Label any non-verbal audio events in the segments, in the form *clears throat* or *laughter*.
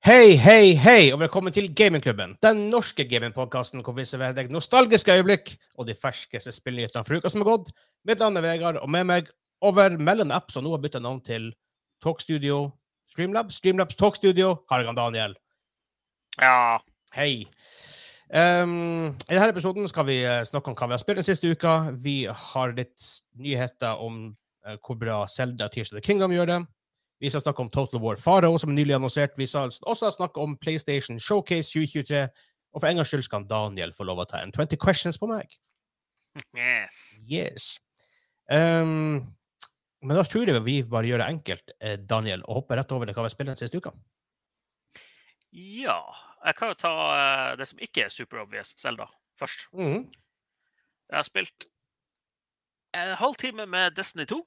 Hei, hei, hei, og velkommen til Gamingklubben. Den norske gamingpodkasten hvor vi serverer deg nostalgiske øyeblikk og de ferskeste spillnyhetene fra uka som har gått. Mitt navn er Vegard, og med meg over mellom apps og nå har bytta navn til Talkstudio Streamlab. Streamlabs Talkstudio Hargan Daniel. Ja. Hei. Um, I denne episoden skal vi eh, snakke om hva vi har spilt den siste uka. Vi har litt nyheter om uh, hvor bra Zelda Tears of the Kingdom gjør det. Vi skal snakke om Total War Faro, som nylig annonsert. Vi skal også snakke om PlayStation Showcase 2023. Og for en gangs skyld skal Daniel få lov å ta en 20 questions på meg. Yes. Yes. Um, men da tror jeg vi bare gjør det enkelt, eh, Daniel, og hopper rett over til hva vi har spilt den siste uka. Ja. Jeg kan jo ta uh, det som ikke er super obvious, Selda, først. Mm. Jeg har spilt en halvtime med Destiny 2.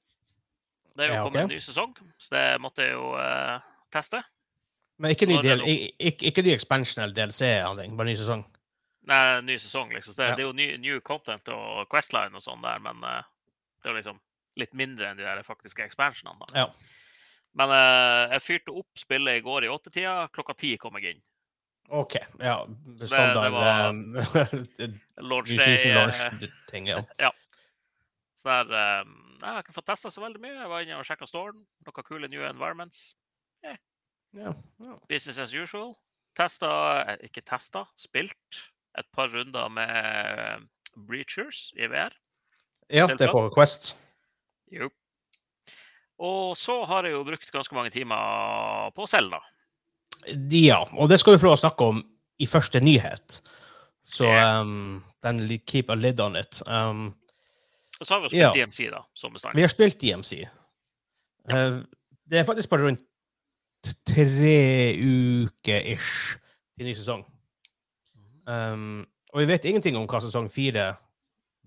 Det er jo Ja, kommet en ny sesong, så det måtte jeg jo uh, teste. Men ikke ny, del, ikke, ikke, ny expansion eller DLC-handling, bare ny sesong. Nei, ny sesong, liksom. Det, Ja. det er jo ny, new content og Questline og sånn der, men uh, det er jo liksom litt mindre enn de der faktiske expansionene. da. Ja. Men uh, jeg fyrte opp spillet i går i åttetida. Klokka ti kom jeg inn. OK. Ja. Standard um, *laughs* Launch New day, season launch-ting, ja. Så der, eh, jeg har ikke fått testa så veldig mye. Jeg var inne og sjekka storen. Noen kule new environments. Eh. Yeah, yeah. Business as usual. Testa eh, Ikke testa, spilt et par runder med eh, Breachers i VR. Ja, det er på Quest. Jo. Og så har jeg jo brukt ganske mange timer på Selda. Ja, og det skal vi få lov å snakke om i første nyhet. Så Yes. um, den keep a lid on it. Um, Og så har vi spilt Ja. DMC, da, som bestandig. vi har spilt DMC. Ja. det er faktisk bare rundt tre uker ish til ny sesong. Um, og vi vet ingenting om hva sesong fire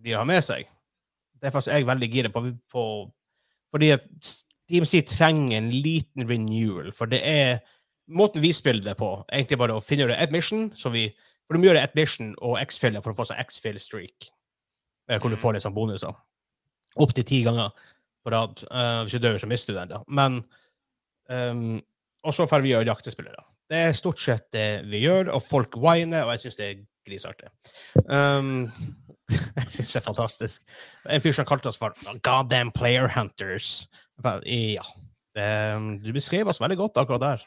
de har med seg. Det er jeg veldig gira på, på fordi at DMC trenger en liten renewal, for det er måten vi spiller det på, egentlig bare å finne ut et mission, så vi for de gjør ett mission og X-filler for å få seg X-fill-streak, eh, hvor du får litt sånn bonuser. Opptil ti ganger på rad. Uh, hvis du dør, så mister du den, da. Men um, Og så får vi gjøre jaktespillere. Det er stort sett det vi gjør, og folk winer, og jeg syns det er grisartig. Um, *laughs* jeg syns det er fantastisk. En fyr som kalte oss for Goddamn Player Hunters. Ja. Det, du beskrev oss veldig godt akkurat der.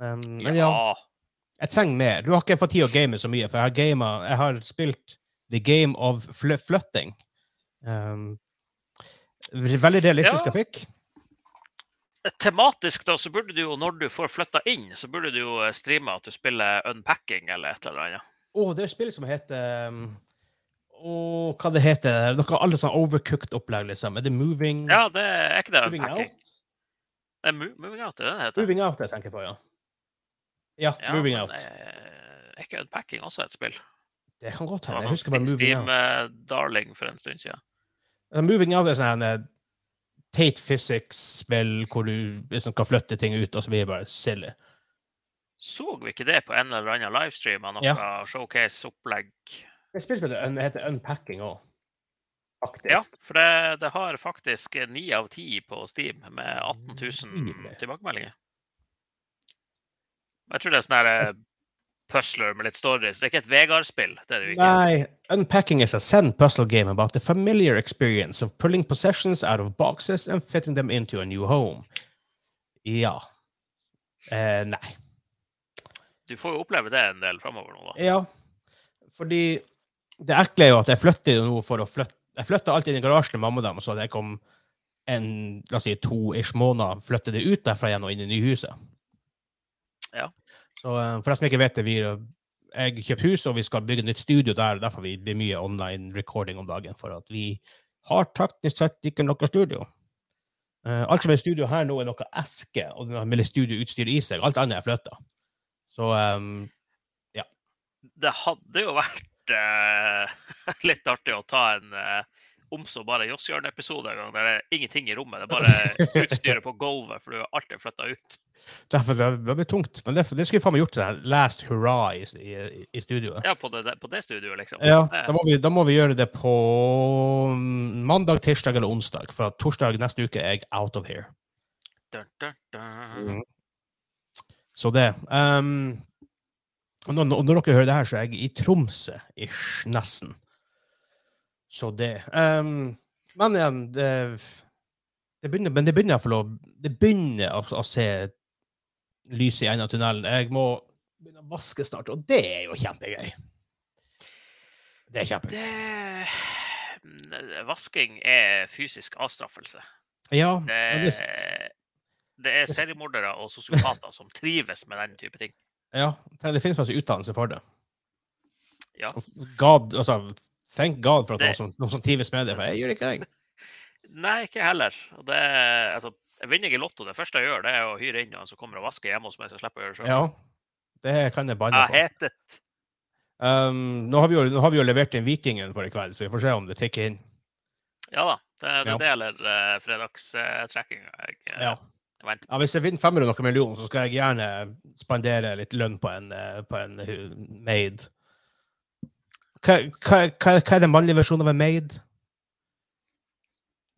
Men, men ja, Ja. jeg trenger mer. Du har ikke fått tid å game så mye, for jeg har, gamet, jeg har spilt The Game of fl Flytting. Um, veldig realistisk Ja. grafikk. Tematisk, da, så burde du jo, når du får flytta inn, så burde du jo eh, streame at du spiller unpacking eller et eller annet. Å, det er et spill som heter um, oh, hva det heter Noe alle sånn overcooked opplegg, liksom. Er det Moving, Ja, det er ikke det moving unpacking. Out? Det er moving out, det er det det heter. Moving Out jeg tenker på, ja. Ja, Ja, Moving Out. eh, Er ikke unpacking også et spill? Det kan godt hende. Jeg husker bare Moving Steam Out. eh, Darling for en stund siden. Uh, Moving Out er sånn en Tate Physics-spill hvor du liksom kan flytte ting ut, og så blir det bare silly. Så vi ikke det på en eller annen livestream av noe Ja. showcase-opplegg? Det spillet heter Unpacking òg. Ja, for det, det har faktisk ni av ti på Steam med 18 000 tilbakemeldinger. Jeg tror det er sånn eh, puzzler med litt story, så det er ikke et Vegard-spill. Det er det jo ikke. Nei, Unpacking is a send puzzle game about the familiar experience of pulling possessions out of boxes and fitting them into a new home. Ja. Eh, nei. Du får jo oppleve det en del framover nå, da. Ja, fordi det ekle er jo at jeg flytter jo nå for å flytte Jeg flytta alltid inn i garasjen til mamma og dem, så jeg kom en la oss si to-ish måneder flytte det ut derfra igjen og inn i nyhuset. Ja. Så eh, for de som ikke vet det, vi jeg kjøpte hus, og vi skal bygge nytt studio der. Derfor blir det mye online recording om dagen, for at vi har teknisk sett ikke noe studio. Eh, alt som er studio her nå, er noe eske og med litt studioutstyr i seg. Alt annet er flytta. Så um, Det hadde jo vært uh, *laughs* litt artig å ta en eh, om så bare Jåsshjørn-episode en gang. Der det er ingenting i rommet. Det er *laughs* bare utstyret på gulvet, for du har alltid flytta ut. Derfor det, blir tungt. Men det, det skulle faen meg gjort sånn last hurrah i, i, i studioet. Ja, på det, på det studioet, liksom. Ja, da må, vi, da må vi gjøre det på mm, mandag, tirsdag eller onsdag. For torsdag neste uke er jeg out of here. Dun, dun, dun. Så det. Um, og når, når dere hører det her, så er jeg i Tromsø-ish, nesten. Så det. Um, men igjen, det, det begynner, men det begynner å Det begynner å, å se lys i enden av tunnelen. Jeg må begynne å vaske snart, og det er jo kjempegøy. Det er kjempegøy. Det, vasking er fysisk avstraffelse. Ja, Det, det, det er seriemordere og sosiopater som trives med den type ting. ja, det finnes faktisk utdannelse for det. Ja. God, altså, thank God for at Det- noen, som, noen som trives med det, for jeg gjør ikke det. *laughs* Nei, ikke heller. Det, altså, vinner ikke Lotto, det første jeg gjør, det er å hyre inn noen som kommer og vasker hjemme hos meg, så jeg slipper å gjøre det sjøl. Ja, det kan jeg banne på. hetet Um, nå, har vi jo, nå har vi jo levert inn Vikingen for i kveld, så vi får se om det tikker inn. Ja da. Det, det Ja. deler uh, fredagstrekkinga. Jeg uh, Ja. venter. Ja, hvis jeg vinner 500 noen millioner, så skal jeg gjerne spandere litt lønn på en, uh, på en maid. Hva, hva, hva, hva er den mannlige versjonen av en maid?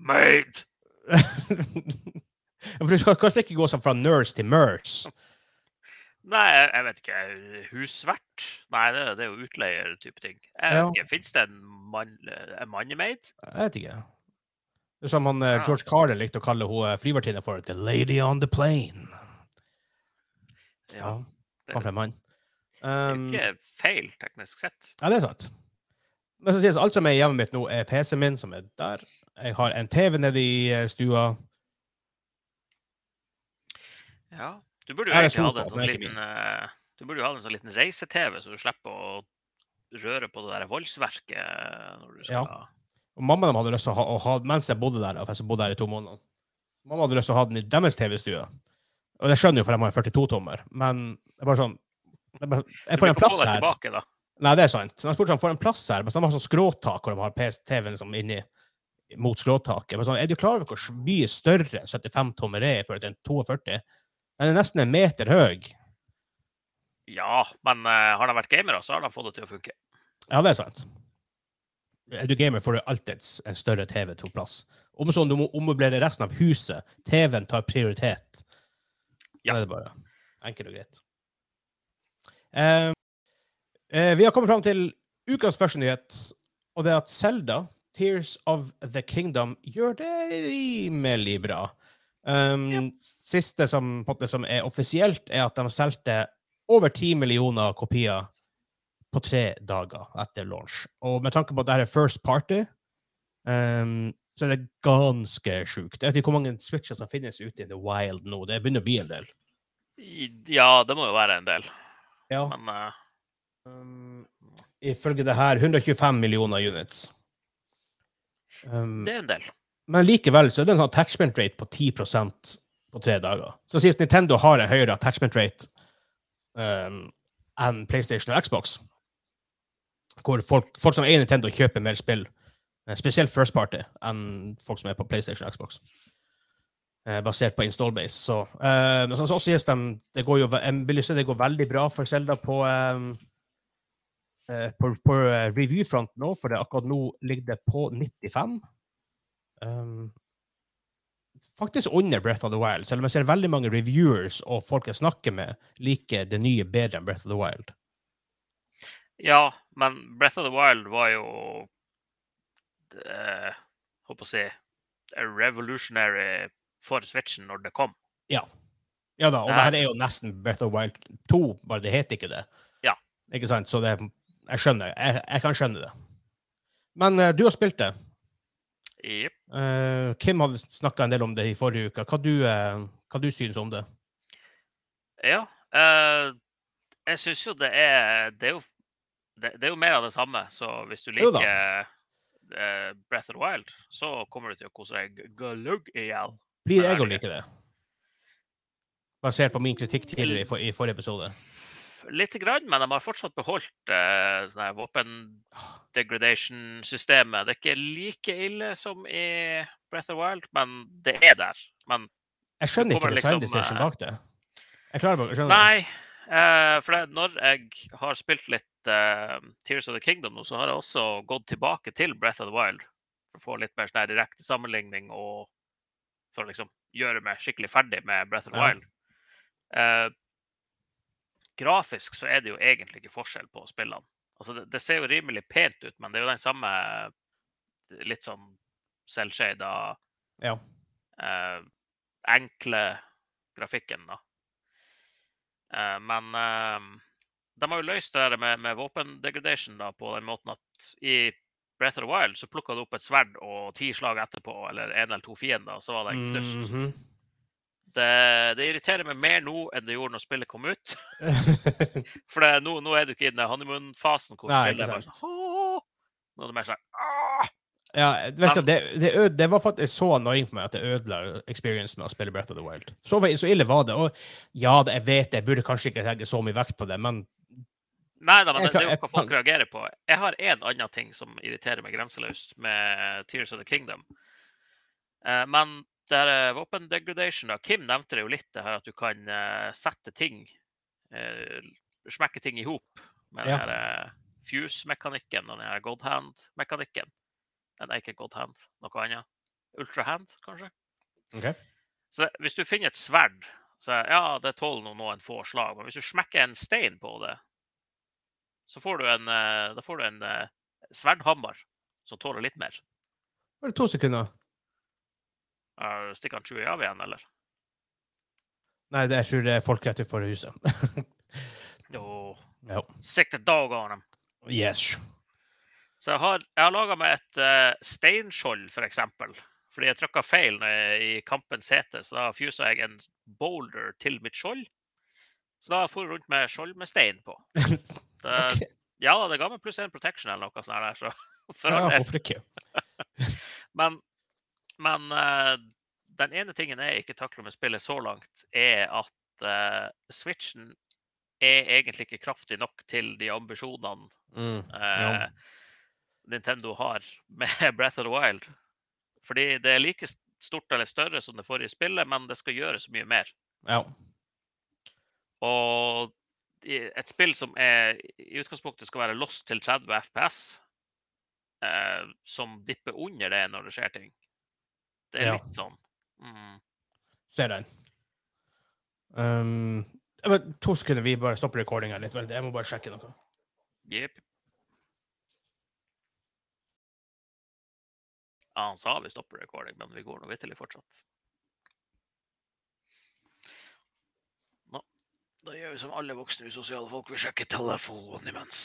Maid! *laughs* For du skal kanskje ikke gå sånn fra nurse til nurse? Nei, jeg, vet ikke. Husvert? Nei, det, det er jo utleier-type ting. Jeg vet Ja. ikke, Fins det en, mann, en mannemaid? Jeg vet ikke. Det er som han, eh, Ja. George Carter likte å kalle hun eh, flyvertinna for The Lady on the Plane. Ja, det- mann. Det er Um, ikke feil, teknisk sett. Ja, det er sant. Men så sies alt som er i hjemmet mitt nå, er PC-en min, som er der. Jeg har en TV nede i eh, stua. Ja. Du burde jo egentlig ha en sånn liten eh, Du burde jo ha en sånn liten reise-TV, så du slipper å røre på det der voldsverket når du skal Og mamma hadde lyst til å ha, å ha mens jeg bodde der, for jeg bodde der i to måneder. Mamma hadde lyst til å ha den i deres TV-stue. Og det skjønner jo, for de har en 42-tommer. Men det er bare sånn Jeg får en plass her. tilbake, da. Nei, det er sant. Jeg spurte om de får en plass her, men de har sånn skråtak hvor de har PC-TV-en liksom inni mot skråtaket. Men sånn, er du klar over hvor mye større 75-tommer er i forhold til en 42? Den er nesten en meter høy. Ja, men uh, har de vært gamere, så har de fått det til å funke. Ja, det er sant. Er du gamer, får du alltid en større TV til plass. Om sånn du må ommøblere resten av huset, TV-en tar prioritet. Ja. Det er det bare. Enkelt og greit. Eh, eh, vi har kommet fram til ukas første nyhet, og det er at Zelda, Tears of the Kingdom, gjør det rimelig bra. Um, Siste som, måte, som er offisielt, er at de solgte over ti millioner kopier på tre dager etter launch. Og med tanke på at dette er first party, um, så er det ganske sjukt. Jeg vet ikke hvor mange switcher som finnes ute i the wild nå. Det begynner å bli en del. Ja, det må jo være en del. Ja. Men uh, Um, ifølge det her 125 millioner units. Um, det er en del. men likevel så er det en sånn attachment rate på 10% på tre dager. Så sies Nintendo har en høyere attachment rate um, enn PlayStation og Xbox. Hvor folk, folk som eier Nintendo, kjøper mer spill, eh, spesielt First Party, enn folk som er på PlayStation og Xbox. Eh, basert på installbase. Så, eh, men så så sies de det går jo, det går veldig bra for Selda på um, eh, på, på eh, review-front nå, for akkurat nå ligger det på 95. Um, faktisk under Breath of the Wild, selv om jeg ser veldig mange reviewers og folk jeg snakker med, liker det nye bedre enn Breath of the Wild. Ja, men Breath of the Wild var jo det, Håper å si revolutionary for Switchen når det kom. Ja da, og det her er jo nesten Breath of Wild 2, bare det heter ikke det. Ja. Ikke sant? Så det, jeg skjønner. Jeg, jeg kan skjønne det. Men uh, du har spilt det. Jepp. Uh, Kim hadde snakka en del om det i forrige uke. Hva du, uh, hva du synes om det? Ja. eh, jeg syns jo det er Det er jo, det, det er jo mer av det samme. Så hvis du liker eh, Breath of Wild, så kommer du til å kose deg glugg i hjel. Blir jeg å like det? Basert på min kritikk tidligere i, for, i forrige episode. Lite grann, men de har fortsatt beholdt uh, sånn våpen degradation-systemet. Det er ikke like ille som i Breath of the Wild, men det er der. Men Jeg skjønner ikke design liksom, eh, bak det. Jeg klarer bare å skjønne det. Nei, eh, for det, når jeg har spilt litt uh, Tears of the Kingdom, så har jeg også gått tilbake til Breath of the Wild for å få litt mer sånn direkte sammenligning og for å liksom gjøre meg skikkelig ferdig med Breath of the Ja. Wild. Eh, grafisk så er det jo egentlig ikke forskjell på spillene. Altså, det, det ser jo rimelig pent ut, men det er jo den samme litt sånn selvshada Ja. uh, enkle grafikken, da. Uh, men de har jo løst det der med, med våpen degradation da, på den måten at i Breath of the Wild så plukka du opp et sverd og ti slag etterpå, eller en eller to fiender, og så var det knust. Mhm. det, det irriterer meg mer nå enn det gjorde når spillet kom ut. *laughs* For det, nå, nå er du ikke i den honeymoon-fasen hvor Nei, spillet er bare sånn Nå er det mer sånn «Åh!» ja, vet du, det, det, øde, det var faktisk så annoying for meg at det ødela experiencen med å spille Breath of the Wild. Så, så ille var det. Og ja, jeg vet det, jeg burde kanskje ikke legge så mye vekt på det, men Nei da, men det, det er jo hva folk reagerer på. Jeg har én annen ting som irriterer meg grenseløst med Tears of the Kingdom. Eh, men det her eh, våpen degradation, da. Kim nevnte det jo litt, det her at du kan eh, sette ting eh, Smekke ting i hop med Ja. den her fuse-mekanikken og den her godhand-mekanikken. den Nei, ikke godhand, noe annet. Ultrahand, kanskje. Okay. Så hvis du finner et sverd, så ja, det tåler nå noen få slag. Men hvis du smekker en stein på det, så får du en, eh, da får du en eh, sverdhammer som tåler litt mer. Bare to sekunder. Uh, stikker han 20 av igjen, eller? Nei, det, jeg tror det er folk rett utenfor huset. Jo, jo. sick dog on him. Yes. Så jeg har, jeg har laga meg et uh, steinskjold, f.eks. For eksempel. fordi jeg trykka feil i kampens hete, så da fusa jeg en boulder til mitt skjold. Så da for jeg rundt med skjold med stein på. *laughs* Det, Ok. Ja det ga meg pluss én protection eller noe sånt. Der, så *laughs* for Ja, hvorfor ikke? *laughs* Men, men uh, den ene tingen jeg ikke takler med spillet så langt, er at uh, Switchen er egentlig ikke kraftig nok til de ambisjonene Mm. eh, Ja. Nintendo har *laughs* med Breath of the Wild. Fordi det er like stort eller større som det forrige spillet, men det skal gjøres mye mer. Ja. Og et spill som er, i utgangspunktet skal være lost til 30 FPS, eh, som dipper under det når det skjer ting. Det er Ja. litt sånn mm, Ser den. Um, jeg to sekunder, vi bare stopper recordinga litt. Jeg må bare sjekke noe. Yep. Ja, han sa vi stopper recording, men vi går nå vitterlig fortsatt. Da gjør vi som alle voksne usosiale folk, vi sjekker telefonen imens.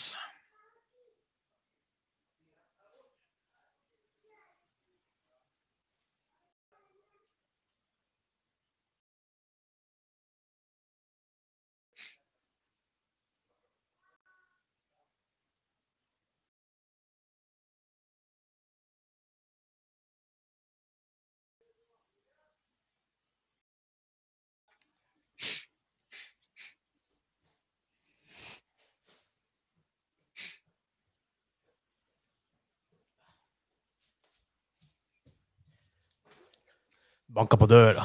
Banka på døra.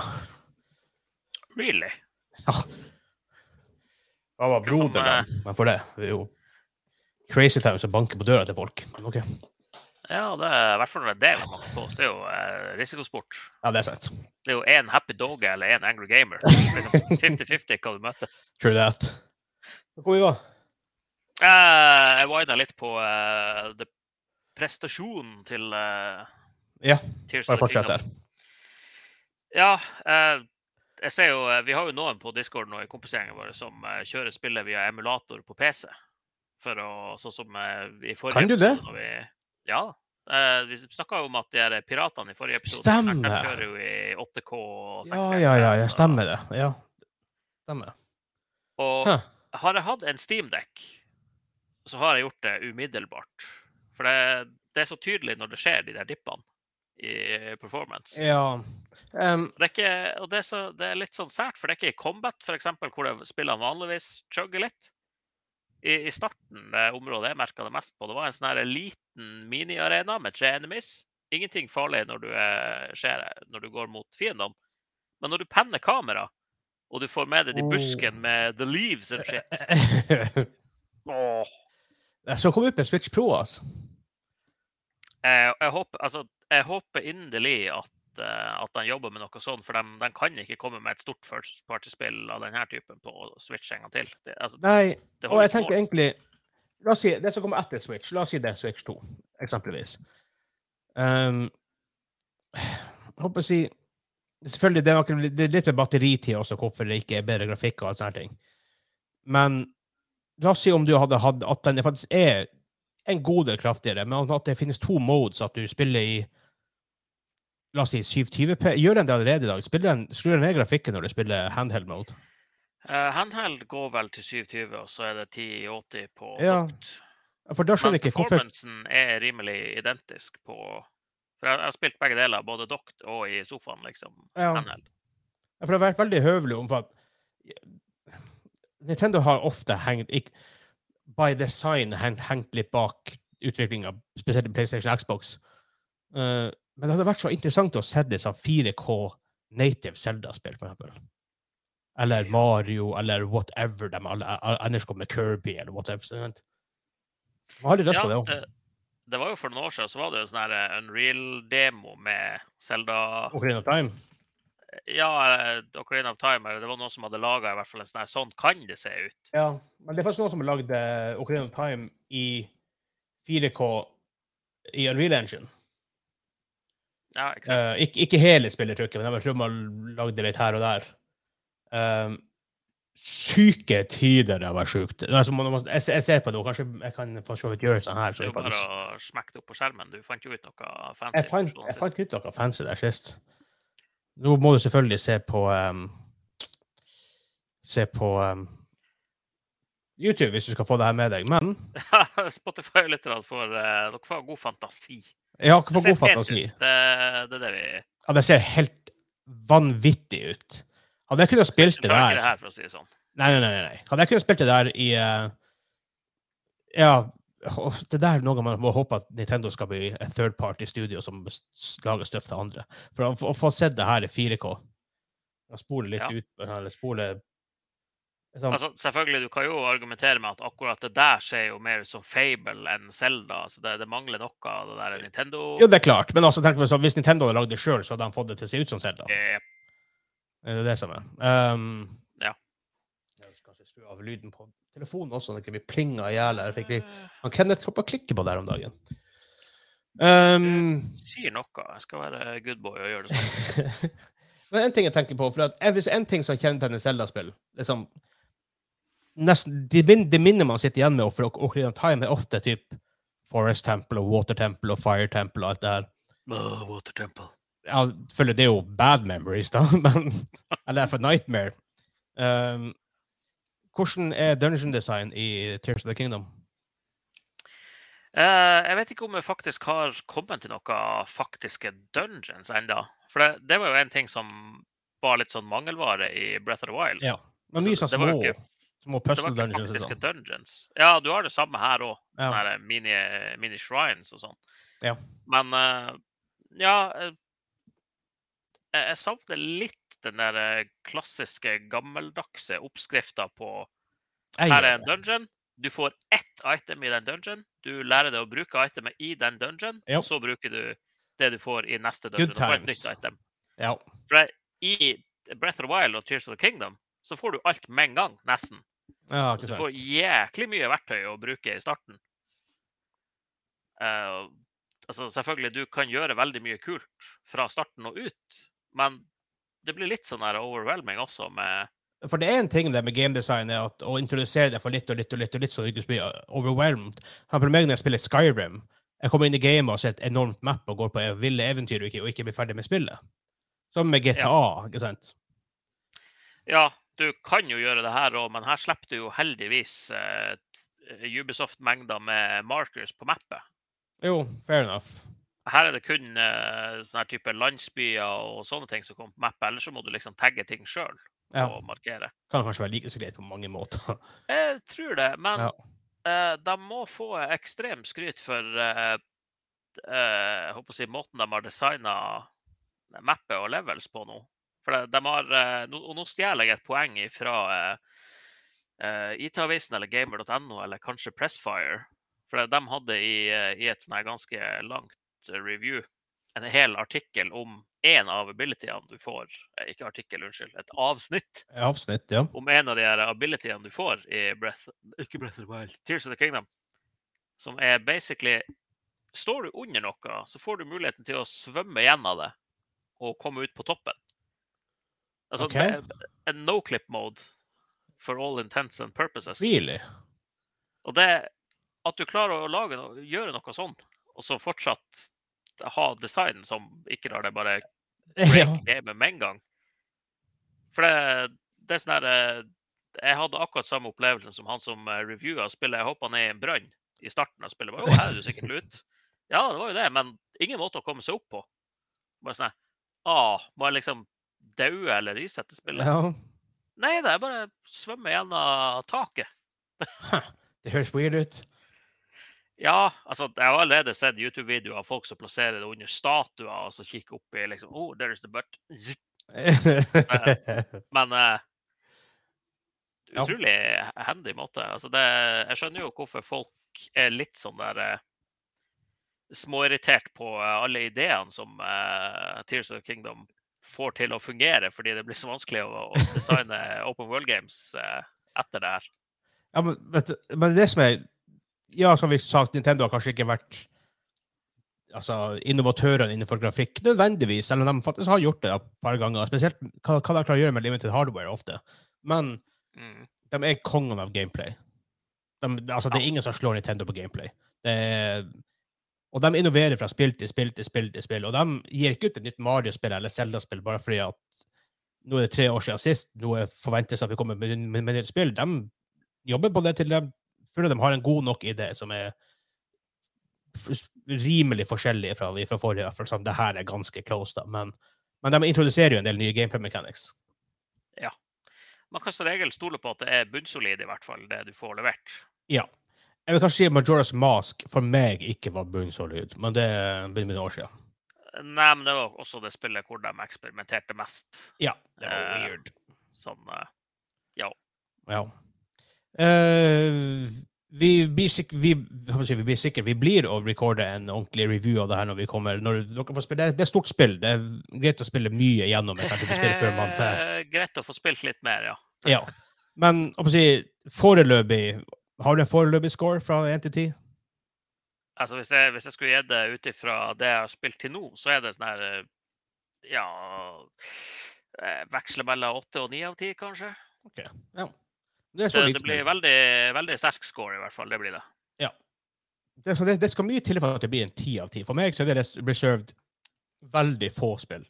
Really? Ja. Hva var broderen broderen? Men for det, det er jo Crazy Town som banker på døra til folk. OK. Ja, det er i hvert fall en del av det man kan på. oss. Det er jo eh, risikosport. Ja, det er sant. Det er jo én happy dog eller én angry gamer. Liksom *laughs* 50-50 hva du møter. True that. Hvor vi var? Eh, jeg wina litt på eh, prestasjonen til eh, Ja, Bare fortsett der. Ja, eh, jeg ser jo, eh, vi har jo noen på Discord og i kompisgjengen vår som eh, kjører spillet via emulator på PC. For å, sånn som eh, i forrige Kan du det? episode Vi, ja. eh, vi snakka jo om at de her piratene i forrige episode Stemmer. De kjører jo i 8K og 60 Ja, ja, ja, stemmer det. Ja. Stemmer. Og Huh. har jeg hatt en Steam-dekk, så har jeg gjort det umiddelbart. For det, det er så tydelig når det skjer, de der dippene i performance. Ja. Um, Det er ikke, det er, så, det er litt sånn sært, for det er ikke i combat, for eksempel, hvor spillene vanligvis chugger litt. I, I starten, det området jeg merka det mest på, det var en sånn liten miniarena med tre enemies. Ingenting farlig når du, er, skjer, når du går mot fiendene. Men når du penner kamera, og du får med deg de busken med the leaves and shit *laughs* jeg skal komme ut med Switch Pro, altså. Jeg, jeg, håper, altså, jeg håper inderlig at eh, at de jobber med noe sånt, for de, de kan ikke komme med et stort first party-spill av denne typen på Switch en gang til. Det, altså, Nei, og jeg tenker egentlig La oss si det som kommer etter Switch. La oss si det er Switch 2, eksempelvis. Um, jeg håper å si Selvfølgelig, det det er litt med batteritid også, hvorfor det ikke er bedre grafikk og alt sånne ting. Men la oss si om du hadde hatt at den faktisk er en god del kraftigere, men at det finnes to modes, at du spiller i La oss si 720P. Gjør den det allerede i dag? Skru den, Skrur den ned grafikken når du spiller handheld mode? Uh, handheld går vel til 720, og så er det 1080 på Ja, dokt. For da skjønner jeg ikke hvorfor performancen er rimelig identisk på For jeg har spilt begge deler, både dokt og i sofaen, liksom. Ja. Handheld. Ja, For det har vært veldig høvelig om at Nintendo har ofte hengt ikke, by design hengt, hengt litt bak utviklinga, spesielt i PlayStation og Xbox. Eh, men det hadde vært så interessant å se det som 4K native Zelda-spill, for eksempel. Eller Mario, eller whatever de ellers kom med Kirby, eller whatever. sant? Man litt lyst på det òg. det, det var jo for noen år siden så var det en sånn eh, Unreal-demo med Zelda Ocarina of Time. Ja, eh, Ocarina of Time. Eller det var noen som hadde laga i hvert fall en sånn her Sånn kan det se ut. Ja, men det er faktisk noen som har lagd Ocarina of Time i 4K i Unreal Engine. Ja? Eh, ikke, ikke hele spillertrykket, men jeg tror man lagde litt her og der. Uh, syke tider det har vært sjukt. Altså, jeg, jeg ser på det, og kanskje jeg kan for så vidt gjøre sånn her. Så du bare det opp på skjermen. Du fant jo ut noe fancy. jeg, fant, jeg fant ut noe fancy der sist. Nå må du selvfølgelig se på um, Se på um, YouTube hvis du skal få det her med deg. Men *laughs* Spotify-lytterne får uh, Dere får ha god fantasi. Jeg har ikke for god fantasi. Det, det er det vi Ja, det ser helt vanvittig ut. Hadde jeg kunnet spilt det der det her, for å si det sånn. Nei, nei, nei. nei. Hadde jeg kunnet spilt det der i uh... Ja, det der er noe man må håpe at Nintendo skal bli et third party studio som lager støff til andre. For å, få- sett det her i 4K og spole litt Ja. ut Eller spole liksom, Altså, selvfølgelig, du kan jo argumentere med at akkurat det der ser jo mer ut som Fable enn Zelda. Så det, det mangler noe av det der Nintendo. Jo, det er klart, men altså, tenk på så, hvis Nintendo hadde lagd det sjøl, så hadde de fått det til å se ut som Zelda. Yep. Det er det som er. Um, Ja. Jeg skal kanskje skru av lyden på telefonen også, ikke blir plinga i hjel. Jeg fikk vi Han Kenneth hoppa klikke på det her om dagen. Um, sier noe. Jeg skal være good boy og gjøre det sånn. *laughs* Men en ting jeg tenker på, for at hvis en ting som kjennetegner Zelda-spill liksom, nesten, det, det minner man sitter igjen med for Ocarina of Time, er ofte typ Forest Temple og Water Temple og Fire Temple og alt det her. Oh, Water Temple. Ja, selvfølgelig, det er jo bad memories, da, *laughs* men Eller for Nightmare. Um, hvordan er dungeon design i Tears of the Kingdom? Uh, jeg vet ikke om vi faktisk har kommet til noen faktiske dungeons ennå. For det, det var jo en ting som var litt sånn mangelvare i Breath of the Wild. Ja. Men mye Så sånn det var små, ikke, små det var ikke dungeons sånn. dungeons. Ja, du har det samme her òg. Ja. Sånne her mini, mini shrines og sånn. Ja. Men uh, ja eh, Jeg, jeg savner litt den der eh, klassiske, gammeldagse oppskrifta på her er en dungeon. Du får ett item i den dungeon. Du lærer deg å bruke itemet i den dungeon. Ja. Og så bruker du det du får i neste dungeon. et times. nytt item. Ja. For i Breath of the Wild og Tears of the Kingdom så får du alt med en gang, nesten. Ja, du får jæklig mye verktøy å bruke i starten. Uh, altså selvfølgelig, du kan gjøre veldig mye kult fra starten og ut, men det blir litt sånn overwhelming også med For det er en ting det med gamedesign, er at å introdusere det for litt og litt og litt, og litt så du ikke blir overwhelmed. For meg når jeg spiller Skyrim, jeg kommer inn i gamet og ser et enormt map og går på ville eventyr og ikke, og ikke blir ferdig med spillet. Som med GTA, ikke sant? Ja, du kan jo gjøre det her òg, men her slipper du jo heldigvis eh, Ubisoft-mengder med markers på mappet. Jo, fair enough. Her er det kun eh, sånne type landsbyer og sånne ting som kommer på mappet. Ellers så må du liksom tagge ting sjøl Ja. og markere. Kan kanskje være like så greit på mange måter. Jeg tror det, men Ja. eh, de må få ekstrem skryt for eh, eh, jeg håper å si, måten de har designa mappet og levels på nå. For de, har, eh, og nå stjeler jeg et poeng fra uh, IT-avisen eller gamer.no eller kanskje Pressfire. For de hadde i, eh, i et sånn ganske langt eh, review en hel artikkel om en av abilityene du får, eh, ikke artikkel, unnskyld, et avsnitt Avsnitt, ja. om en av de her abilityene du får i Breath, ikke Breath of the Wild, Tears of the Kingdom, som er basically Står du under noe, så får du muligheten til å svømme gjennom det og komme ut på toppen. Altså okay. en no-clip mode for all intents and purposes. Really? Og det at du klarer å lage gjøre noe sånn, og så fortsatt ha design som ikke lar deg bare *laughs* break gamet med en gang. For det, det er sånn her eh, Jeg hadde akkurat samme opplevelsen som han som eh, reviewa spillet. Jeg hoppa ned i en brønn i starten av spillet. Bare, jo, her er du sikkert lut. Ja, det var jo det, men ingen måte å komme seg opp på. Bare sånn her, ah, Må jeg liksom daue eller i settespillet. ja. Nei da, jeg bare svømmer gjennom taket. Det høres weird ut. Ja, altså, jeg har allerede sett YouTube-videoer av folk som plasserer det under statuer og så kikker opp i liksom Oh, there's the butt. *laughs* Men Ja. utrolig handy måte. Altså det, jeg skjønner jo hvorfor folk er litt sånn der uh, småirritert på eh, alle ideene som uh, Tears of the Kingdom får til å fungere, fordi det blir så vanskelig å, å *laughs* designe open world games eh, etter det her. Ja, men, vet du, men det som er Ja, som vi sa, Nintendo har kanskje ikke vært altså, innovatørene innenfor grafikk nødvendigvis, selv om de faktisk har gjort det et par ganger. Spesielt hva, hva de klarer å gjøre med limited hardware ofte. Men Mm. de er kongen av gameplay. De, altså, det er ingen som slår Nintendo på gameplay. Det er, og de innoverer fra spill til spill til spill til spill. Og de gir ikke ut et nytt Mario-spill eller Zelda-spill bare fordi at nå er det tre år siden sist, nå forventes at vi kommer med, med, med nytt spill. De jobber på det til de føler de har en god nok idé som er rimelig forskjellig fra, fra forrige. For sånn, det her er ganske close, da. Men, men de introduserer jo en del nye gameplay mechanics. Ja. Man kan som regel stole på at det er bunnsolid, i hvert fall, det du får levert. Ja. Jeg vil kanskje si Majora's Mask for meg ikke var bunnsolid, men det begynner med noen år siden. Nei, men det var også det spillet hvor de eksperimenterte mest. Ja, det var Eh, weird. Sånn Ja. Ja. Uh, vi blir sikre, vi, vi blir sikre, vi blir å recorde en ordentlig review av det her når vi kommer. Når dere får spille, det er- det et stort spill. Det er greit å spille mye gjennom. før man Eh, Greit å få spilt litt mer, ja. Ja. Men å si, foreløpig Har du en foreløpig score fra 1 til 10? Altså, hvis jeg, hvis jeg skulle det ut ifra det jeg har spilt til nå, så er det sånn her eh, Ja eh, Veksler mellom 8 og 9 av 10, kanskje. Okay. ja. Det så Det, blir veldig, veldig sterk score, i hvert fall. Det blir det. Det, er så det, det skal mye til for at det blir en 10 av 10. For meg så er det res- reserved veldig få spill.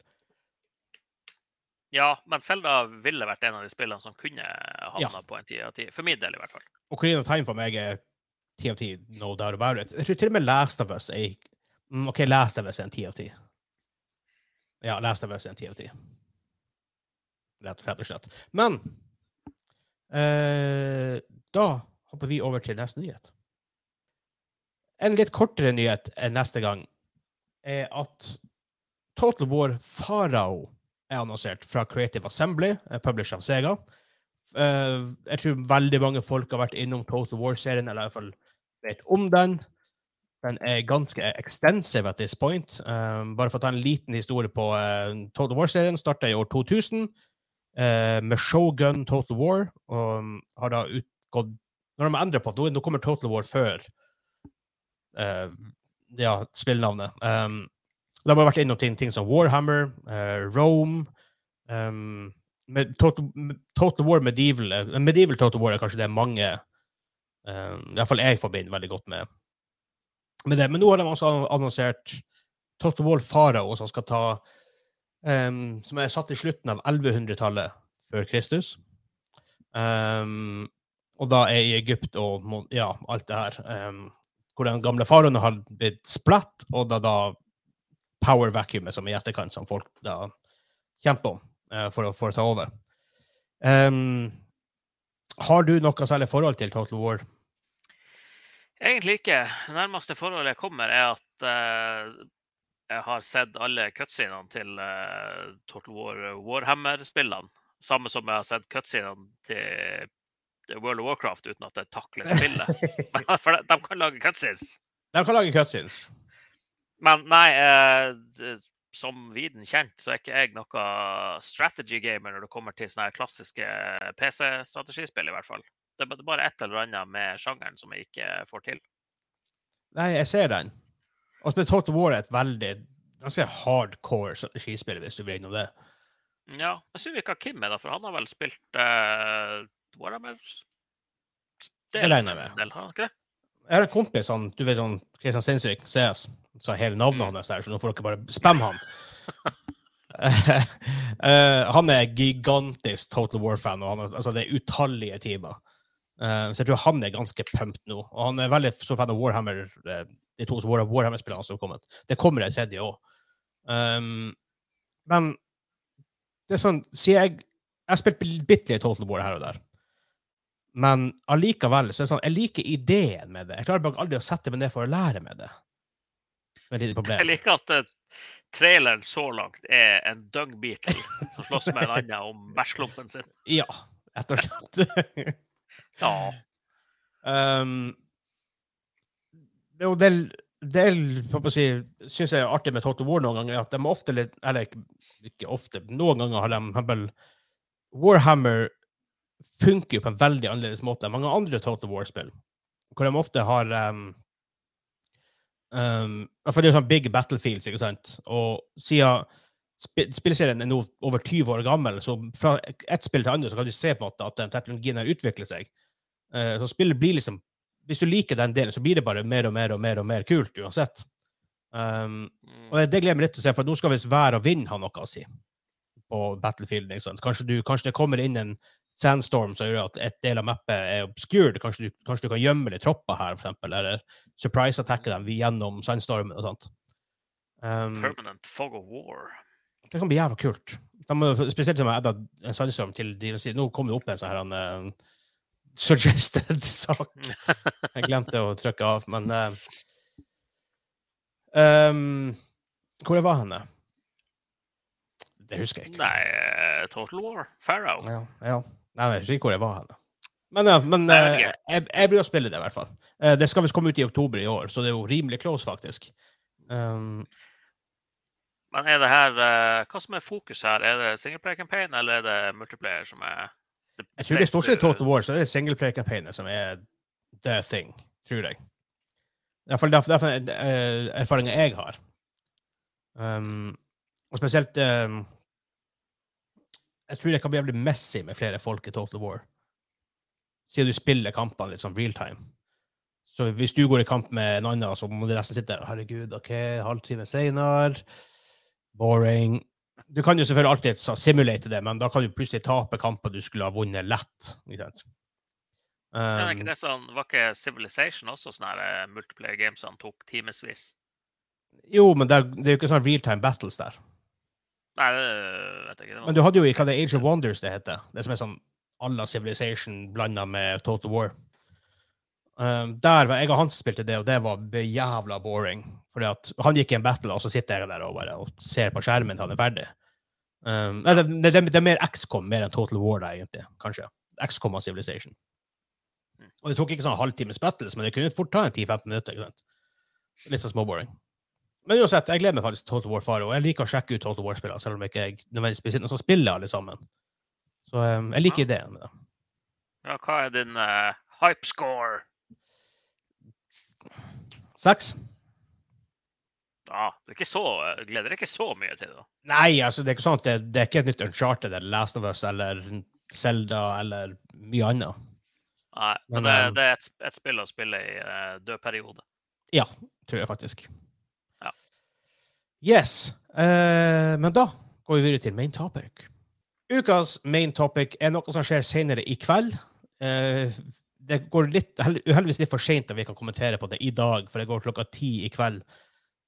Ja, men Selda ville vært en av de spillene som kunne havna Ja. på en ti av ti. For min del, i hvert fall. Og Korean of Time for meg er 10 av ti, no doubt about it. Jeg tror til og med Last of Us er mm, OK, Last of Us er en 10 av 10. Ja, Last of Us er en 10 av 10. Rett, rett og slett. Men eh, da hopper vi over til neste nyhet. En litt kortere nyhet enn neste gang er at Total War Farao er annonsert fra Creative Assembly, eh, publisher av Sega. Eh, jeg tror veldig mange folk har vært innom Total War-serien, eller i hvert fall vet om den. Den er ganske extensive at this point. Eh, bare for å ta en liten historie på Total War-serien, starta i år 2000 eh, med Shogun Total War, og har da utgått Når de endrer på at nå- kommer Total War før ja, spillnavnet. Um, de har vært innom ting, ting som Warhammer, uh, Rome um, Total, Total War Medieval eh, Medieval Total War er kanskje det mange um, Iallfall jeg forbinder veldig godt med, med det. Men nå har de også annonsert Total War Farao, som skal ta um, Som er satt i slutten av 1100-tallet før Kristus. Um, og da er i Egypt og ja, alt det her. Um, hvor den gamle faraoen har blitt splatt, og da, da power vacuumet som i etterkant, som folk da kjemper om uh, for, å, for å ta over. Um, har du noe særlig forhold til Total War? Egentlig ikke. Det nærmeste forholdet jeg kommer, er at uh, jeg har sett alle cutscenene til uh, Total War Warhammer-spillene. Samme som jeg har sett cutscenene til World of Warcraft uten at jeg takler spillet. *laughs* *laughs* For de, de kan lage cutscenes. De kan lage cutscenes. Men nei, eh, som viden kjent, så er ikke jeg noe strategy gamer når det kommer til sånne klassiske PC-strategispill, i hvert fall. Det er bare et eller annet med sjangeren som jeg ikke får til. Nei, jeg ser den. Og spesielt Total War er et veldig ganske hardcore strategispill, hvis du vil innom det. Ja, jeg synes ikke Kim er da, for han har vel spilt uh, Warhammer? Det regner jeg med. Del, har han ikke det? Jeg har en kompis, han, du vet sånn Kristian Sinnsvik, CS, sa hele navnet hans her, så nå får dere bare spamme han. uh, *laughs* han er gigantisk Total War-fan, og han, er- altså, det er utallige timer. Uh, så jeg tror han er ganske pumped nå. Og han er veldig stor fan av Warhammer, uh, de to War Warhammer-spillene som har kommet. Det kommer en tredje òg. Um, men det er sånn Siden jeg Jeg har spilt bitte litt Total War her og der. Men allikevel så er det sånn, jeg liker ideen med det. Jeg klarer bare aldri å sette meg ned for å lære med det. Det er et lite Jeg problem. liker at eh, traileren så langt er en dung beetle som slåss med en *laughs* annen om bæsjklumpen sin. Ja, rett og slett. *laughs* Ja. um, det jo del, del si, syns jeg er artig med Total War noen ganger, at de ofte litt Eller ikke, ofte, noen ganger har de for Warhammer funker jo på en veldig annerledes måte enn mange andre Total War-spill. Hvor de ofte har um, um, For det er jo sånn big battlefields, ikke sant? Og siden sp spillserien er nå over 20 år gammel, så fra ett spill til andre så kan du se på en måte at den teknologien har utviklet seg. Uh, så spillet blir liksom Hvis du liker den delen, så blir det bare mer og mer og mer og mer kult uansett. Um, og det gleder jeg meg litt til å se, for nå skal visst vær og vind ha noe å si på Battlefield. Kanskje, du, kanskje det kommer inn en sandstorm som gjør at et del av mappet er obscured. Kanskje du, kanskje du kan gjemme litt tropper her, eksempel, eller surprise-attacke dem gjennom sandstormen og sånt. Um, Permanent fog of war. det kan bli jævla kult. De må, spesielt som jeg adda en sandstorm til DLC. Nå kom det opp en sånn her en, uh, suggested *laughs* sak. Jeg glemte å trykke av, men uh, um, Hvor jeg var henne? Det husker jeg ikke. Nei, eh, Total War. Pharaoh. Ja, ja. Nei, jeg husker ikke hvor jeg var hen. Men, men Nei, jeg vet eh, jeg, jeg blir å spille det, i hvert fall. Eh, det skal visst komme ut i oktober i år, så det er jo rimelig close, faktisk. Um, Men er det her eh, Hva som er fokus her? Er det singleplayer campaign, eller er det multiplayer som er Jeg tror det er stort sett Total War så er det singleplayer-campaignet som er the thing, tror jeg. Iallfall derfor, erfaringen jeg har. Um, og spesielt um, Jeg tror det kan bli jævlig messy med flere folk i Total War. Siden du spiller kampene litt sånn real time. Så hvis du går i kamp med en annen, så må de resten sitte der Herregud, OK, halvtime senere. Boring. Du kan jo selvfølgelig alltid simulate det, men da kan du plutselig tape kamper du skulle ha vunnet lett. Ikke sant? Ja, Um, ikke det sånn, var ikke Civilization også sånne eh, multiplayer games som tok timevis? jo, men det er jo ikke sånn real time battles der. Nei, det vet jeg ikke. Men du hadde jo i hva det Age of Wonders det heter. Det som er sånn à la Civilization blanda med Total War. Um, der var jeg og han spilte det, og det var jævla boring. Fordi at han gikk i en battle, og så sitter jeg der og bare og ser på skjermen til han er ferdig. Um, nei, det, det, det er mer XCOM mer enn Total War, da, egentlig. Kanskje. XCOM og Civilization. Mm. Og det tok ikke sånn halvtimes battles, men det kunne fort ta en 10-15 minutter. ikke sant? Litt sånn småboring. Men uansett, jeg gleder meg faktisk til Total War Faro, og jeg liker å sjekke ut Total War-spillene, selv om jeg ikke nødvendigvis sitter noen som spiller alle sammen. Så um, jeg liker ideen med det. Ja, hva er din uh, hype score? Seks? Ja, du er ikke så, gleder deg ikke så mye til det. Nei, altså, det er ikke sånn at det, det er ikke et nytt Uncharted eller Last of Us eller Zelda eller mye annet. Nei, men, Men, det, eh, det er et, et spill å spille i uh, død periode. Ja, tror jeg faktisk. Yes. Eh, men da går vi videre til main topic. Ukas main topic er noe som skjer senere i kveld. Eh, det går litt, uheldigvis litt for seint at vi kan kommentere på det i dag, for det går klokka ti i kveld.